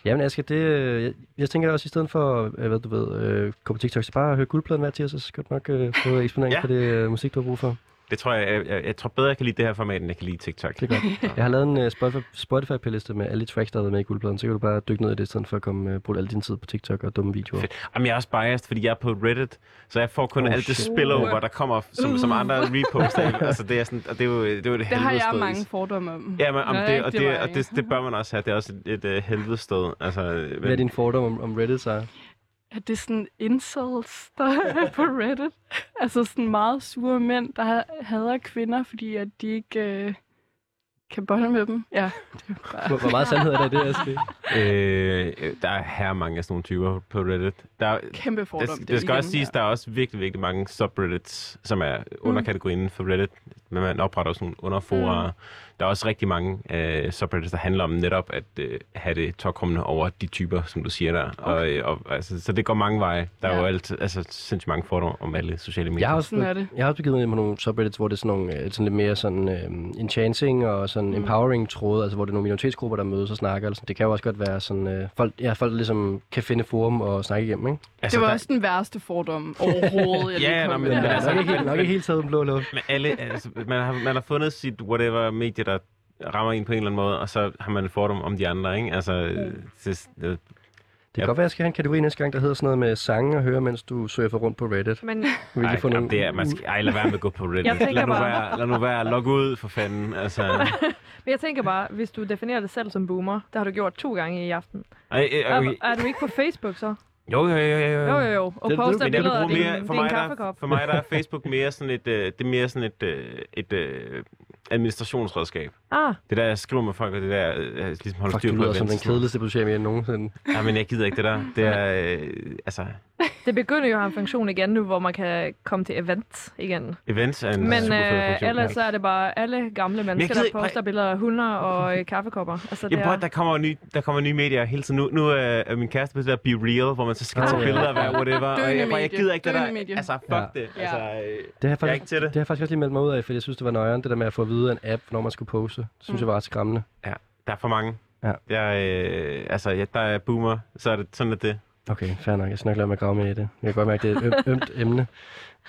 jamen, Asger, det, øh, jeg, jeg tænker også, i stedet for, øh, hvad du ved, øh, gå på TikTok, så bare høre guldpladen hver tirsdag, så skal du nok øh, få eksponering Ja. for det øh, musik, du har brug for. Det tror jeg, jeg, jeg, jeg tror bedre, jeg kan lide det her format, end jeg kan lide TikTok. Det er godt. Jeg har lavet en uh, Spotify, Spotify-playliste med alle de tracks, der har været med i guldpladen, så kan du bare dykke ned i det, i stedet for at komme, uh, bruge al din tid på TikTok og dumme videoer. Fedt. Jamen, jeg er også biased, fordi jeg er på Reddit, så jeg får kun Oh, alt det spillover, der kommer, som, som andre reposter. altså, det er, sådan, og det er jo det, er jo et Det har jeg helvedested. mange fordomme om. Ja, men, om det, og, det, og det, det bør man også have. Det er også et, et, et helvedes sted. Altså, Hvad er din fordom om, om Reddit, så? At det er sådan incels, der er på Reddit. Altså sådan meget sure mænd, der ha- hader kvinder, fordi at de ikke... Øh, kan bolle med dem. Ja, det er bare... Hvor, hvor meget sandhed er der det, Aske? Øh, der er her mange af sådan nogle typer på Reddit. Der, er- Kæmpe fordom, Det, det det, er skal igen også siges, her. der er også virkelig, virkelig mange subreddits, som er under kategorien for Reddit. Men man opretter også nogle underforer. Mm. Der er også rigtig mange øh, subreddits, der handler om netop at øh, have det tokrummende over de typer, som du siger der. Og, øh, og, altså, så det går mange veje. Der er Ja. jo altid, altså, sindssygt mange fordomme om alle sociale medier. Jeg har også, Sådan er det. jeg har også begivet mig på nogle subreddits, hvor det er sådan, nogle, øh, sådan lidt mere sådan øh, enchanting og sådan mm. empowering tråde, altså hvor det er nogle minoritetsgrupper, der mødes og snakker. Eller sådan. Det kan jo også godt være sådan, øh, folk, ja, folk der ligesom kan finde forum og snakke igennem, ikke? altså, Det var der- også den værste fordom overhovedet, jeg Ja, ja, men- med. men altså- nok, ikke helt, nok ikke helt taget den blå luft. Men alle, altså, man, har, man har fundet sit whatever medie, der rammer en på en eller anden måde, og så har man en fordom om de andre, ikke? Altså, det, det, Det kan godt være, at jeg skal have en kategori næste gang, der hedder sådan noget med sange og høre, mens du surfer rundt på Reddit. Men Vi ej, få nogle... det er, man skal, ej, lad være med at gå på Reddit. Jeg tænker lad, nu bare- være, lad nu være, log ud for fanden. Altså, Men jeg tænker bare, hvis du definerer dig selv som boomer, det har du gjort to gange i aften. ej, øh, Er, okay. er du ikke på Facebook så? Jo, jo, jo, jo, jo. Jo, jo. Og Det- det- poster vil billeder af din, mere, for, din mig, der, kaffekop. for mig der er Facebook mere sådan et, øh, det er mere sådan et, øh, et øh, administrationsredskab. Ah, Det der, jeg skriver med folk, og det der, øh, ligesom holder Fuck, styr det på lyder som den kedeligste på sociale medier nogensinde. Ja, men jeg gider ikke det der. Det er, øh, altså, det begynder jo at have en funktion igen nu, hvor man kan komme til events igen. events er en Men øh, ellers så er det bare alle gamle mennesker, gider der poster billeder af hunder og øh, kaffekopper. Altså, det Jamen, prøv, er... at der kommer nye, der kommer nye medier hele tiden. Nu, nu er er min kæreste på det der Be Real, hvor man så skal Ah, tage ja. billeder af whatever. og jeg, bare, jeg gider ikke det Døende der. medie. Altså, fuck Ja. det. Ja. Altså, øh, Det har, jeg jeg er faktisk, ikke til det. det har jeg faktisk også lige meldt mig ud af, fordi jeg synes, det var nøjeren, det der med at få at vide af en app, når man skulle poste. Det synes Mm. jeg var ret skræmmende. Der er for mange. Ja. Jeg, øh, altså, ja, der er boomer, så er det sådan, at det. Okay, fair nok. Jeg skal nok lade mig grave med i det. Jeg kan godt mærke, det er et øm, ømt emne.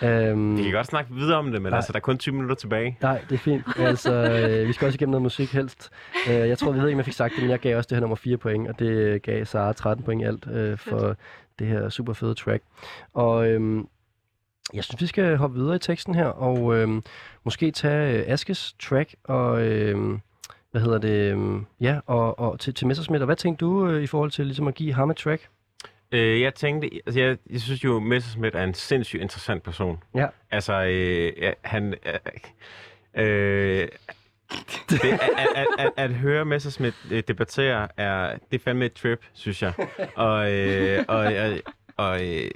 Um, Vi kan godt snakke videre om det, men Nej. altså, der er kun 20 minutter tilbage. Nej, det er fint. Altså, øh, vi skal også igennem noget musik helst. Uh, jeg tror, vi ved ikke, om jeg fik sagt det, men jeg gav også det her nummer 4 point, og det øh, gav Sara 13 point i alt uh, for det her super fede track. Og øhm, jeg synes, vi skal hoppe videre i teksten her, og øhm, måske tage øh, Askes track, og øhm, hvad hedder det, øhm, ja, og, og til, til Messerschmidt. Og hvad tænkte du øh, i forhold til ligesom at give ham et track? Øh, jeg tænkte, altså jeg, jeg synes jo, Messerschmidt er en sindssygt interessant person. Ja. Altså, øh, ja, han... Øh, øh, det, at, at, at, at, at høre Messerschmidt øh, debattere, er, det er fandme et trip, synes jeg. Og, øh, og, og, og øh,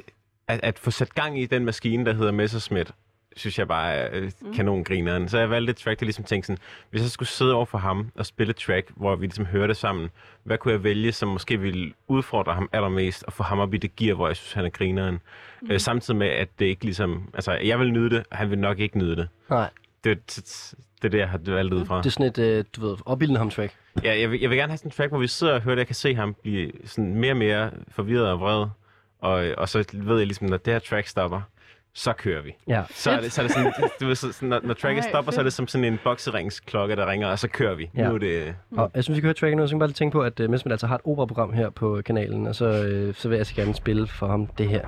at, at få sat gang i den maskine, der hedder Messerschmidt, synes jeg bare er øh, kanongrineren. Så jeg valgte et track, der ligesom tænkte sådan, hvis jeg skulle sidde over for ham og spille et track, hvor vi ligesom hørte det sammen, hvad kunne jeg vælge, som måske ville udfordre ham allermest, og få ham op i det gear, hvor jeg synes, han er grineren. Mm. Øh, samtidig med, at det ikke ligesom... Altså, jeg vil nyde det, og han vil nok ikke nyde det. Nej, Det, det, det er det, jeg har valgt ud fra. det er sådan et, øh, du ved, opbildende ham track. Ja, jeg, vil, jeg vil gerne have sådan en track, hvor vi sidder og hører det. Jeg kan se ham blive sådan mere og mere forvirret og vred. Og, og så ved jeg ligesom, når det her track stopper, så kører vi. Ja. Så er det, så er det sådan, du ved, så, når, når tracket Ej, stopper, så er fedt. det som sådan en bokseringsklokke, der ringer, og så kører vi. Ja. Nu er det... Og jeg synes, vi kan høre tracket nu, så kan bare lige tænke på, at uh, Messerschmidt altså har et operaprogram her på kanalen, og så, øh, så vil jeg så gerne spille for ham det her.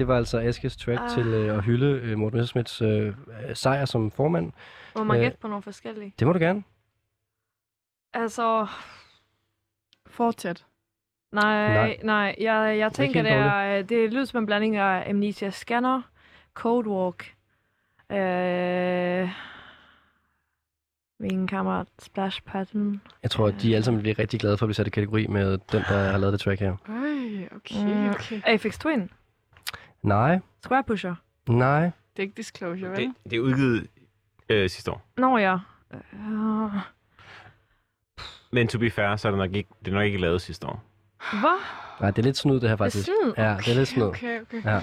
Det var altså Askes track Ah. til øh, at hylde øh, Morten Messerschmidts øh, sejr som formand. Må man Øh, gætte på nogle forskellige? Det må du gerne. Altså, Fortsæt. nej, Nej. nej. Jeg, jeg tænker, det, er, øh, det lyder som en blanding af Amnesia Scanner, Code Walk, øh, min kammerat Splash Pattern. Jeg tror, at de alle sammen bliver rigtig glade for at blive sat i kategori med den, der har lavet det track her. Øj, okay, Mm. okay. Aphex Twin, Nej, Square Pusher. nej. Det er ikke disclosure, vel? Det, det er udgivet øh, sidste år. Nå ja. Uh, Men to be fair, så er det nok ikke, det er nok ikke lavet sidste år. hvad? Nej, det er lidt snyd, det her faktisk. snyd? Ja, det er lidt snyd. Okay, okay. Ja.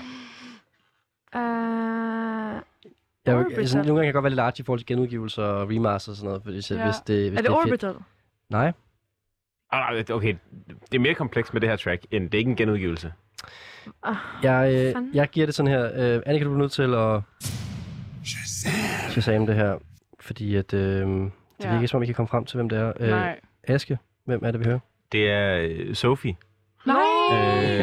Uh, Jeg, Orbital. altså, nogle gange kan jeg godt være lidt artig i forhold til genudgivelser og remasters og sådan noget, hvis, ja. Hvis det, hvis er det er fedt. Orbital? Nej, Ah, nej, okay, det er mere komplekst med det her track, end det er ikke en genudgivelse. Ah, jeg, øh, fanden. jeg giver det sådan her. Øh, Annika, du er nødt til at Shazam det her, fordi at, øh, det Ja. virker ikke, som om vi kan komme frem til, hvem det er. Øh, Nej. Aske, hvem er det, vi hører? Det er øh, Sophie. Nej, Øh,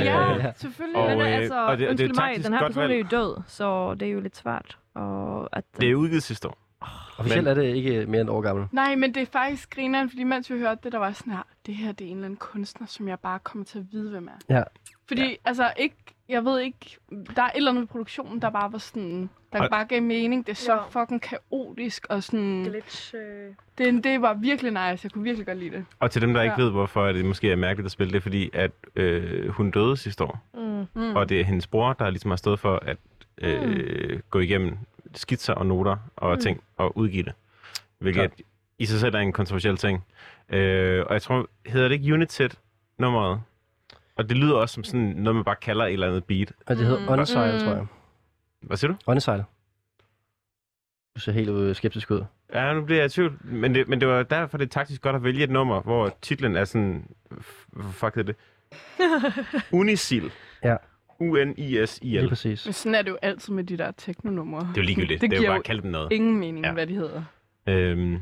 ja, ja. selvfølgelig. Og, Men øh, altså, og det- og det er mig, den her godt person er jo død, så det er jo lidt svært. Og at, Det er udgivet sidste år. Officielt er det ikke mere end år gammel. Nej, men det er faktisk grineren, fordi mens vi hørte det, der var sådan her, det her det er en eller anden kunstner, som jeg bare kommer til at vide, hvem er. Ja. Fordi, ja. altså, ikke, jeg ved ikke, der er et eller andet ved produktionen, der bare var sådan, der Og- bare gav mening. Det er så Ja. fucking kaotisk, og sådan, glitch. Øh... det, det var virkelig nice. Jeg kunne virkelig godt lide det. Og til dem, der ikke Ja. ved, hvorfor det måske er mærkeligt at spille det, er fordi at øh, hun døde sidste år. Mm. Mm. Og det er hendes bror, der ligesom har stået for at øh, gå igennem skitser og noter og Mm. ting og udgive det. Hvilket Klart. i sig selv er en kontroversiel ting. Øh, og jeg tror, hedder det ikke United nummeret? Og det lyder også som sådan noget, man bare kalder et eller andet beat. Og det hedder Mm. Unsile, Mm. tror jeg. Hvad siger du? Unsile. Du ser helt øh, skeptisk ud. Ja, nu bliver jeg i tvivl. Men det, men det var derfor, det er taktisk godt at vælge et nummer, hvor titlen er sådan... Hvad fuck hedder det? Unisil. Ja. U-N-I-S-I-L. Lige præcis. Men sådan er det jo altid med de der teknonumre. Det er jo ligegyldigt. Det Det, er giver jo bare at kalde dem noget. ingen mening, ja. hvad de hedder. Øhm,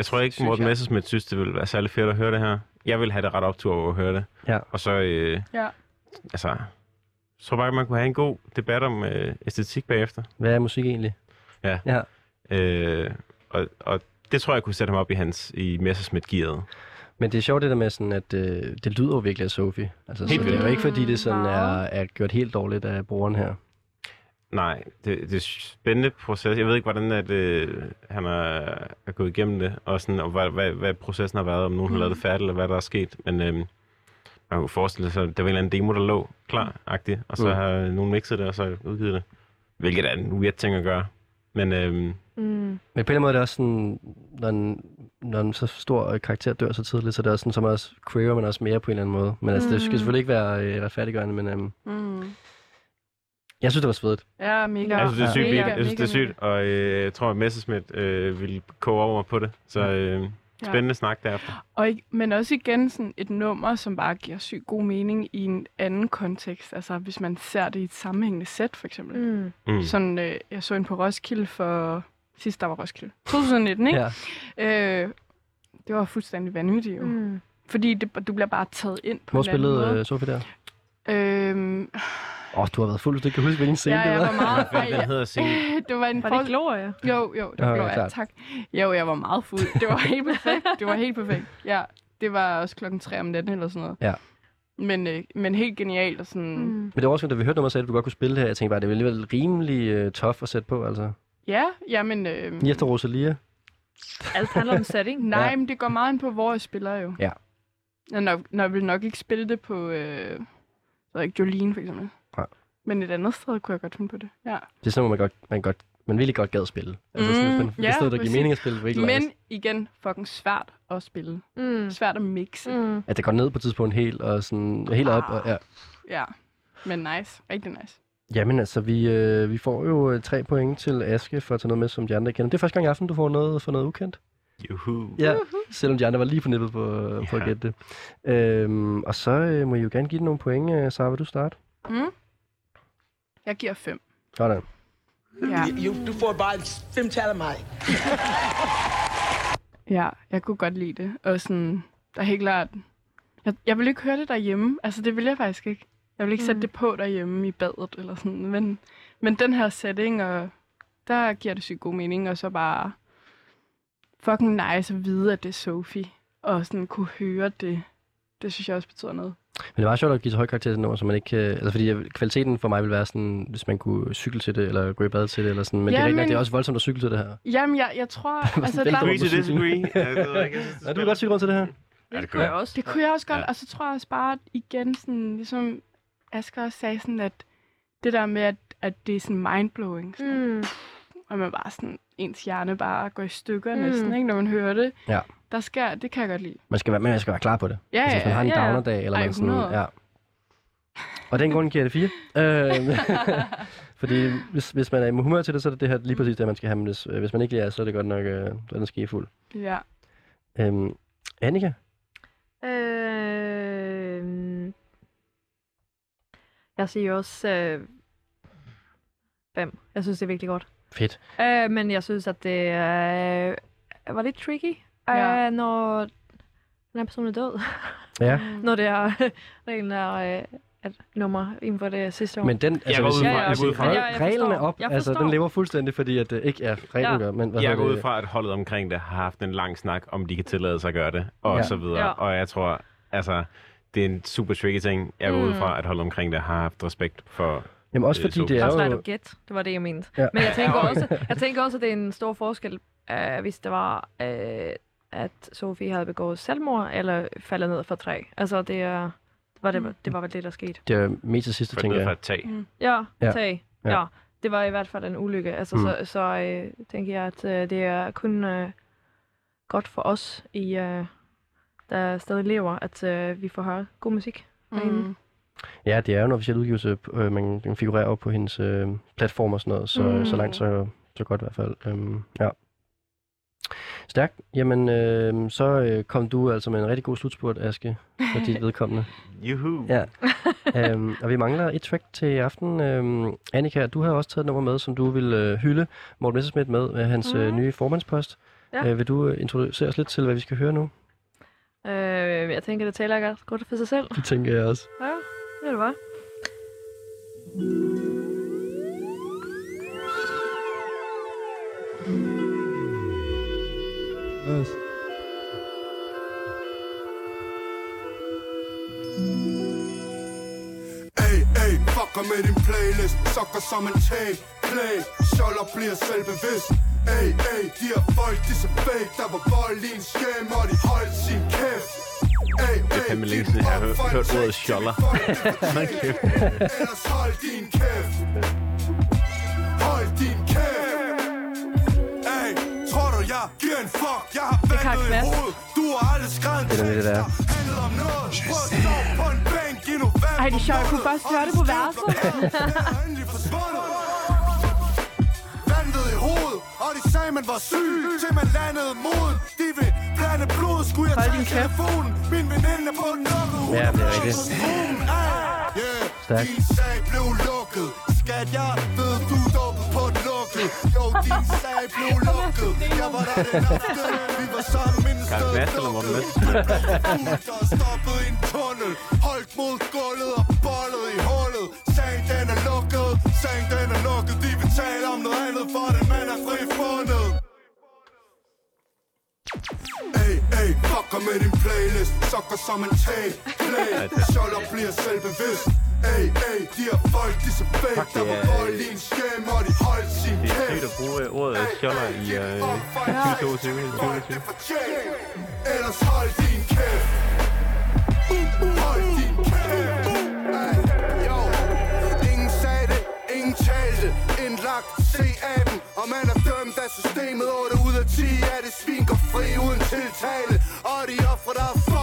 jeg tror ikke, Synes Morten jeg. Messerschmidt synes, det ville være særlig fedt at høre det her. Jeg vil have det ret optur over at høre det. Ja. Og så, øh, Ja. altså, jeg tror bare, man kunne have en god debat om øh, æstetik bagefter. Hvad er musik egentlig? Øh, og, og det tror jeg kunne sætte ham op i hans i Messerschmidt-gearet. Men det er sjovt det der med sådan, at øh, det lyder jo virkelig af Sophie. Altså, Helt så det er jo ikke fordi, det sådan er, er gjort helt dårligt af brugeren her. Nej, det, det er spændende proces. Jeg ved ikke, hvordan at, øh, han er, er gået igennem det, og, sådan, og hvad, hvad, hvad processen har været, om nogen har lavet det færdigt, eller hvad der er sket. Men øh, man kunne forestille sig, at der var en eller anden demo, der lå klar-agtig, og så Mm. har nogen mixet det, og så udgivet det. Hvilket er en weird ting at gøre. Men øh, Mm. Men på en eller anden måde er det også sådan, når en, når en så stor øh, karakter dør så tidligt, så er det også sådan, så man også craver man også mere på en eller anden måde. Men altså, det skal Mm. selvfølgelig ikke være øh, retfærdiggørende, men øhm, Mm. Jeg synes, det var svedigt. Ja, mega. Ja. jeg synes, det er sygt, Mega, jeg synes, det er sygt, og øh, jeg tror, at Messerschmidt øh, vil koge over på det. Så øh, spændende snak derefter. Og ikke, men også igen sådan et nummer, som bare giver sygt god mening i en anden kontekst. Altså hvis man ser det i et sammenhængende sæt, for eksempel. Mm. Mm. Sådan, øh, jeg så en på Roskilde for... Sidst der var Roskilde. 2019, ikke? Ja. Øh, det var fuldstændig vanvittigt jo. Mm. Fordi det, du bliver bare taget ind på Hvor en anden spillede måde. øh, Sofie der? Øhm, Åh, oh, du har været fuld, du kan huske, hvilken scene ja, det jeg var. var meget... Fanden den hedder scenen? det var en Var det Gloria? Jo, jo, det Ja, var ja, Gloria, tak. Jo, jeg var meget fuld. Det var helt perfekt. Det var helt perfekt. Ja, det var også klokken 3 om natten eller sådan noget. Ja. Men, øh, men helt genialt og sådan... Mm. Men det var også, da vi hørte nummeret, sagde, at du godt kunne spille det her. Jeg tænkte bare, det var alligevel rimelig uh, tough at sætte på, altså. Ja, jamen... Øh, Lige efter Rosalia. Alt handler om setting. nej, Ja. men det går meget ind på, hvor jeg spiller jo. Ja. Jeg, nok, når jeg vil nok ikke spille det på... Øh, så ikke Jolene for eksempel. Men et andet sted kunne jeg godt finde på det. Ja. Det er sådan, man godt, man godt, man virkelig godt gad spille. Altså sådan, Mm, hvis man, ja, det sted, der giver mening at spille, virkelig Men nice. igen, fucking svært at spille. Mm. Svært at mixe. Mm. At det går ned på et tidspunkt helt, og sådan, helt op. Og, ja. Ja, men nice. Rigtig nice. Jamen altså, vi, øh, vi får jo øh, tre point til Aske for at tage noget med, som de andre kender. Det er første gang i aften, du får noget for noget ukendt. Juhu. Ja, selvom de andre var lige på nippet på, ja. på at gætte det. Øhm, og så øh, må I jo gerne give den nogle point. Øh, Sara, vil du starte? Mm. Jeg giver fem. Sådan. Ja. Du får bare fem tal af mig. ja, jeg kunne godt lide det. Og sådan, der er helt klart Jeg, jeg vil ikke høre det derhjemme. Altså, det vil jeg faktisk ikke. Jeg vil ikke sætte Mm. det på derhjemme i badet eller sådan. Men, men den her setting, og der giver det sygt god mening. Og så bare fucking nice at vide, at det er Sophie. Og sådan kunne høre det. Det synes jeg også betyder noget. Men det var sjovt at give så høj karakter til det nummer, så man ikke... øh, Altså, fordi jeg- kvaliteten for mig vil være sådan, hvis man kunne cykle til det, eller gå i bad til det, eller sådan. Men det er men- det er også voldsomt at cykle til det her. Jamen, jeg, jeg tror... altså, der, Agree to disagree. Ja, er du vil godt cykle rundt til det her? Ja, det kunne jeg også. Det kunne jeg også godt, Ja. og så tror jeg også bare, igen, sådan, ligesom Asger også sagde, sådan, at det der med, at, at det er sådan mindblowing, sådan, Mm. og man bare sådan, ens hjerne bare går i stykker mm. næsten, ikke, når man hører det. Ja. Der skal, det kan jeg godt lide. Man skal være, men man skal være klar på det. Ja, altså, hvis man har en ja, ja. downer-dag, eller Ej, man sådan... 100. Ja. Og den grund giver det fire. Øh, fordi hvis, hvis man er i humør til det, så er det det her lige præcis det, man skal have. Men hvis, øh, hvis man ikke er, så er det godt nok, øh, så er den skefuld. Ja. Øhm, Annika? Øh, jeg siger også øh, fem. Jeg synes, det er virkelig godt. Fedt. Øh, men jeg synes, at det øh, var lidt tricky, Ja. øh, når den her person er død. Ja. når det er reglen er øh, et nummer inden for det sidste år. Men den, altså, går hvis ud jeg- fra- jeg går ud fra- Ja, jeg reglen er op, Jeg altså den lever fuldstændig, fordi at det ikke er reglen Ja. gør. Men, hvad Jeg går ud det? fra, at holdet omkring det har haft en lang snak, om de kan tillade sig at gøre det, og Ja. så videre. Ja. Og jeg tror, altså, det er en super tricky ting. Jeg går ud Mm. fra, at holdet omkring det har haft respekt for... Jamen også Øh, fordi så- det er Også jo... du gæt. Det var det, jeg mente. Ja. Men jeg tænker, også, jeg tænker også, at det er en stor forskel, øh, hvis det var, øh, at Sofie havde begået selvmord, eller faldet ned fra træ. Altså, det, er, var det, det var vel det, der skete. Det er mest til sidste, tænker jeg. et tag. Mm. Ja, Ja. ja. tag. Ja. Ja. Det var i hvert fald en ulykke. Altså, Mm. mm. Så, så øh, tænker jeg, at øh, det er kun øh, godt for os, i, øh, der stadig lever, at øh, vi får høre god musik. Mm. Ja, det er jo en officiel udgivelse. Øh, man den figurerer jo på hendes øh, platform og sådan noget, så, Mm. så langt så, så godt i hvert fald. Øhm, ja. Stærkt. Jamen, øh, så øh, kom du altså med en rigtig god slutspurt, Aske, for dit vedkommende. Juhu! Ja. øhm, og vi mangler et track til i aften. Øhm, Annika, du har også taget et nummer med, som du vil øh, hylde Morten Messerschmidt med, med hans øh, Mhm. nye formandspost. Ja. Øh, vil du øh, introducere os lidt til, hvad vi skal høre nu? Øh, jeg tænker, det taler godt- godt for sig selv. Det tænker jeg også. Ja, det er det bare. Ey, ey, fucker med din playlist. Sokker som en tag, play. Scholler bliver selvbevidst Ey, ey, de her folk, de så fake. Der var vold i en skæm, og de holdt sin kæft Ey, Det er fandme længe siden, jeg har hørt, ordet. Ellers hold din kæft jeg giver en fuck? Jeg har Det kan ventet i hovedet. Du har aldrig skrevet en Det er nemlig det, der er. tekst, der handlede om noget. Prøv at stå på en bænk i november. Ej, det er sjovt. Jeg kunne først høre det på verset. Vandet i hovedet Og de sagde man var syg. Til man landede moden De vil blande blod. Skulle jeg tage telefonen? Min veninde på den lukkede Ja, det er rigtigt. Yeah, Stærkt. din sag blev lukket. Skat, jeg ved, du lukket Jo, din sag blev lukket. Jeg var der den aften Vi var sammen Morten lukkede. Der er stoppet i en tunnel. Holdt mod gulvet og bollet i hullet. Sagen den er lukket. Sagen den er lukket. De vil tale om noget andet For den mand er fri fundet Ey, ey, fucker med din playlist. Sokker som en tag, play. Scholler bliver selvbevidst Ey, ey, de her folk, de så fake Fuck, Der var vold i en skæm Og de holdt sin Det er kæft sygt at bruge øh, ordet scholler i øh, 2022. 2022. Ellers hold din kæft Hold din kæft. Ingen talte Indlagt, se aben Og man er dømt af systemet 8 ud af 10 er det svin går fri uden tiltale Og de ofre der er fucked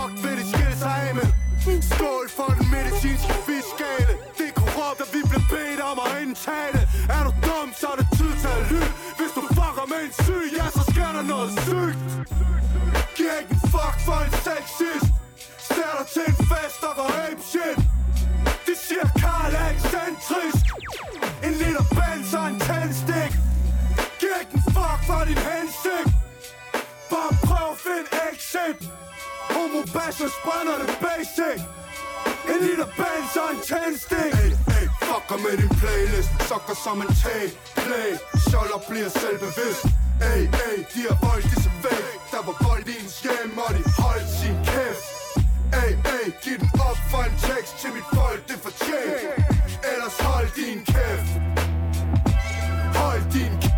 for en sexist. Sætter til en fest og går ape shit. De siger Karl er ekscentrisk En liter bens og en tændstik. Giv ikke en fuck for din hensigt. Bare prøv at finde exit. Homo Bravo Bassers brænder det basic. En liter bands og en tændstik. Hey, hey, fucker med din playlist. Sokker som en tag, play. Scholler bliver selvbevidst. Ey, ey, de har vold ligesom væk Der var vold dag giv den op for en tekst til mit folk, det fortjent Ellers hold din kæft Hold din kæft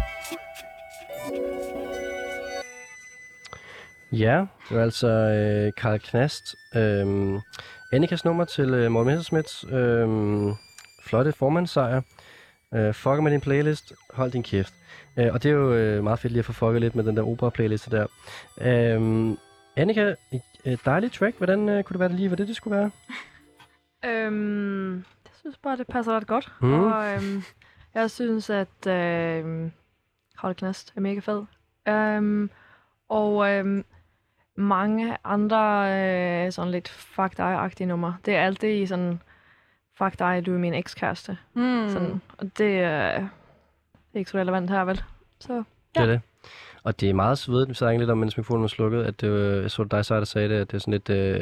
Ja, det var altså øh, Karl Knast. Øhm, Annikas nummer til øh, Morten Messerschmidts øhm, flotte formandssejr. Øh, fucker med din playlist, hold din kæft. Øh, og det er jo øh, meget fedt lige at få fucket lidt med den der opera-playliste der. Øh, Annika, et dejligt track. Hvordan øh, kunne det være, det lige var det, det skulle være? Øhm, jeg synes bare, det passer ret godt. Mm. Og øhm, jeg synes, at øhm, Karl Knast er mega fed. Øhm, og øhm, mange andre øh, sådan lidt fuck dig-agtige numre. Det er altid sådan, fuck dig, du er min ekskæreste. Mm. Sådan, og det, øh, det er ikke så relevant her, vel? Så Det er det. Og det er meget svedigt, vi snakkede lidt om, mens mikrofonen var slukket, at det, var- jeg så dig så, der sagde det, at det er sådan lidt øh,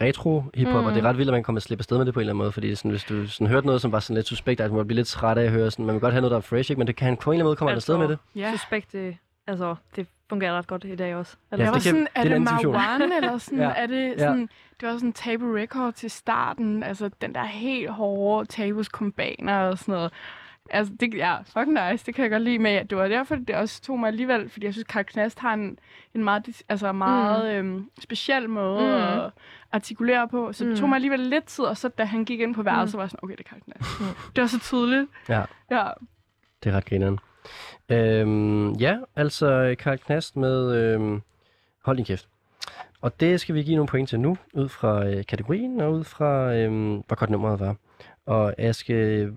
retro hiphop, mm. og det er ret vildt, at man kommer til at slippe afsted med det på en eller anden måde, fordi det er sådan, hvis du sådan, hørte noget, som var sådan lidt suspekt, at man måtte blive lidt træt af at høre, sådan, man vil godt have noget, der er fresh, ikke? men det kan han på en eller anden måde komme altså, afsted med det. Ja. suspekt, det, altså, det fungerer ret godt i dag også. Ja, Jeg var det kan- sådan, det er er en det diskussion. Marwan, eller sådan, Ja. er det Ja. sådan, det var sådan Tabu Record til starten, altså den der helt hårde Tabus kombaner og sådan noget. Altså, det, ja, fucking nice, det kan jeg godt lide, men det var derfor, det også tog mig alligevel, fordi jeg synes, Karl Knast har en, en meget, altså meget mm. øhm, speciel måde Mm. mm. at artikulere på, så det Mm. tog mig alligevel lidt tid, og så da han gik ind på værelset, var jeg sådan, okay, det er Karl Knast. Mm. Det var så tydeligt. Ja. Ja, Det er ret grineren. Øhm, ja, altså Karl Knast med øhm, Hold din kæft. Og det skal vi give nogle point til nu, ud fra øh, kategorien og ud fra, øhm, hvor godt nummeret var. Og Aske,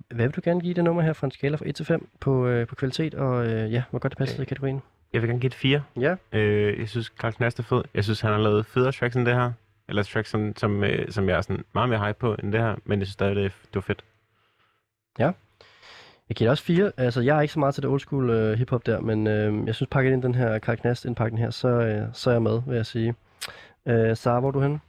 hvad vil du gerne give det nummer her fra en skala fra 1 til 5 på, øh, på kvalitet, og øh, ja, hvor godt det passer i kategorien? Jeg vil gerne give det 4. Ja. Øh, jeg synes, Karl Knast er fed. Jeg synes, han har lavet federe tracks end det her. Eller tracks, som, som, øh, som jeg er sådan meget mere hype på end det her. Men jeg synes stadig, det, det var fedt. Jeg giver det også 4. Altså, jeg er ikke så meget til det old school øh, hiphop der, men øh, jeg synes, pakket ind den her Karl Knast indpakning her, så, øh, så er jeg med, vil jeg sige. Øh, Sara, hvor er du henne?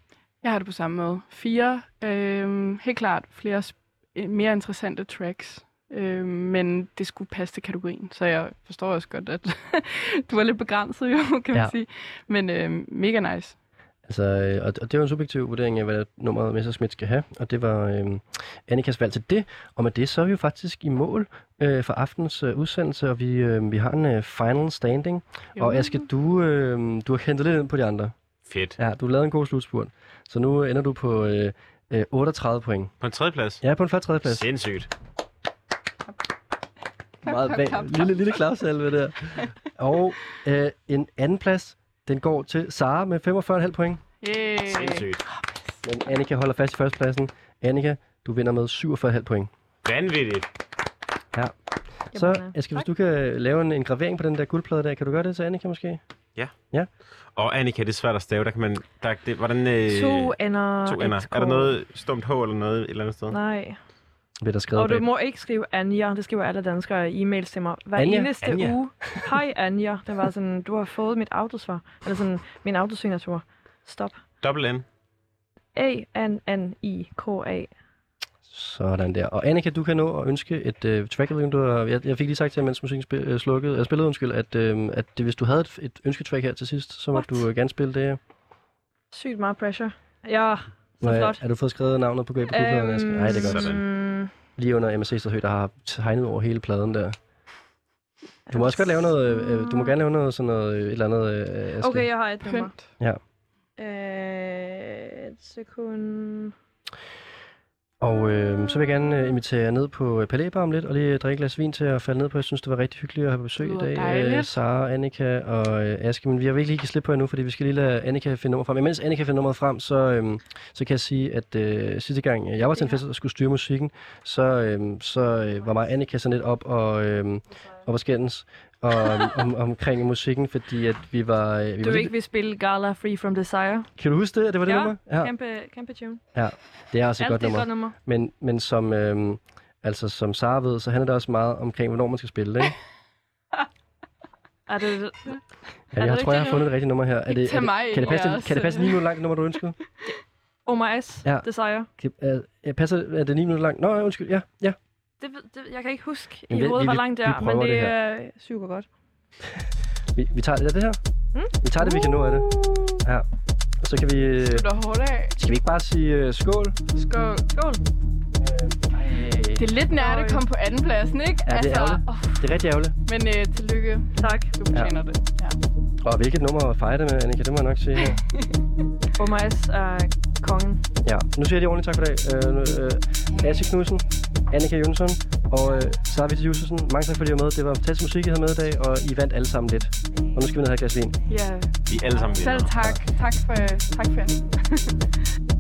Jeg har det på samme måde. Fire, øh, helt klart flere sp- øh, mere interessante tracks, øh, men det skulle passe til kategorien, så jeg forstår også godt, at du var lidt begrænset jo, kan man Ja. sige. Men øh, mega nice. Altså, øh, og, og det var en subjektiv vurdering af, hvad nummeret Messerschmidt skal have, og det var øh, Annikas valg til det. Og med det, så er vi jo faktisk i mål øh, for aftens øh, udsendelse, og vi, øh, vi har en øh, final standing. Jo. Og Aske, du, øh, du har hentet lidt ind på de andre. Fedt. Ja, du har lavet en god slutspurt. Så nu ender du på øh, øh, 38 point. På en tredje plads. Ja, på en flot tredje plads. Sindssygt. Meget bag, lille, lille klapsalve der. Og øh, en anden plads, den går til Sara med 45,5 point. Yeah. Sindssygt. Men Annika holder fast i førstepladsen. Annika, du vinder med 47,5 point. Vanvittigt. Ja. Så, Aske, hvis du kan lave en, en gravering på den der guldplade der, kan du gøre det til Annika måske? Og Annika, det er svært at stave. Der kan man... Der, det, hvordan... Øh, to ender. to ender. et Er der noget stumt H eller noget et eller andet sted? Nej. Bliver der skrevet Og du må ikke skrive Anja. Det skriver alle danskere i e-mails til mig. Hver Anja? eneste Anja. uge. Hej Anja. Det var sådan, du har fået mit autosvar. Eller sådan, min autosignatur. Stop. Dobbelt N. A-N-N-I-K-A. Sådan der. Og Annika, du kan nå at ønske et øh, track. Du har, jeg, jeg fik lige sagt til, mens musikken spil, øh, slukkede, jeg spillede, undskyld, at, øh, at det, hvis du havde et, et ønsketrack her til sidst, så må What? du øh, gerne spille det. Sygt meget pressure. Ja, så Må- flot. Er du fået skrevet navnet på, på guldpladen, Aske? Nej, det er godt. Øhm, Lige under MSC Stadhøj, der har tegnet over hele pladen der. Du må også godt lave noget, øh, du må gerne lave noget sådan noget, øh, et eller andet, øh, Aske. Okay, jeg har et nummer. Pynt. Øh, et sekund. Og øh, så vil jeg gerne øh, invitere jer ned på øh, Palæbar om lidt, og lige drikke et glas vin til at falde ned på. Jeg synes, det var rigtig hyggeligt at have besøg i dag. dejligt. Sara, Annika og øh, Aske. Men vi har virkelig ikke slippe på endnu, fordi vi skal lige lade Annika finde nummer frem. Men mens Annika finder nummeret frem, så, øh, så kan jeg sige, at øh, sidste gang øh, jeg var til en fest og skulle styre musikken, så, øh, så øh, var mig og Annika sådan lidt op og, øh, op og skændes og, om, omkring musikken, fordi at vi var... Øh, vi Du var ikke vil spille Gala Free From Desire? Kan du huske det? at Det var det Ja, nummer? Ja, Kæmpe, kæmpe tune. det er også et Alt godt det er et nummer. godt nummer. Men, men som, øhm, altså, som Sara ved, så handler det også meget omkring, hvornår man skal spille det, ikke? Er det... Ja, Er jeg det tror, jeg har rigtigt fundet det rigtige nummer her. Er det, er det, mig kan, det passe, kan det passe 9 minutter langt nummer, du ønsker? Omar S. Ja. Desire. Kan, er, er, passer, er det 9 minutter langt? Nå, ja, undskyld. Ja, ja. Det, det, jeg kan ikke huske Men i hovedet, hvor langt det er, men det det er super godt. Vi, vi tager det. Er det her? Mm? Vi tager det, vi kan nå af det. Ja. Og så kan vi... øh, hårdt af. Skal vi ikke bare sige uh, skål? Skål. Skål. Det er lidt nært at komme på anden pladsen, ikke? Ja, det er ærgerligt. Det er rigtig ærgerligt. Men øh, tillykke. Tak. Du fortjener det. Ja. Og hvilket nummer at fejre det med, Annika? Det må jeg nok sige. her. Omar S. er kongen. Ja, nu siger jeg lige ordentligt tak for i dag. Uh, nu, uh, Asse Knudsen, Annika Jønsson og uh, Sarvit Jussersen. Mange tak, fordi I var med. Det var fantastisk musik, I havde med i dag, og I vandt alle sammen lidt. Og nu skal vi ned og have et glas vin. Ja. Vi er alle sammen Selv tak. Tak for, tak for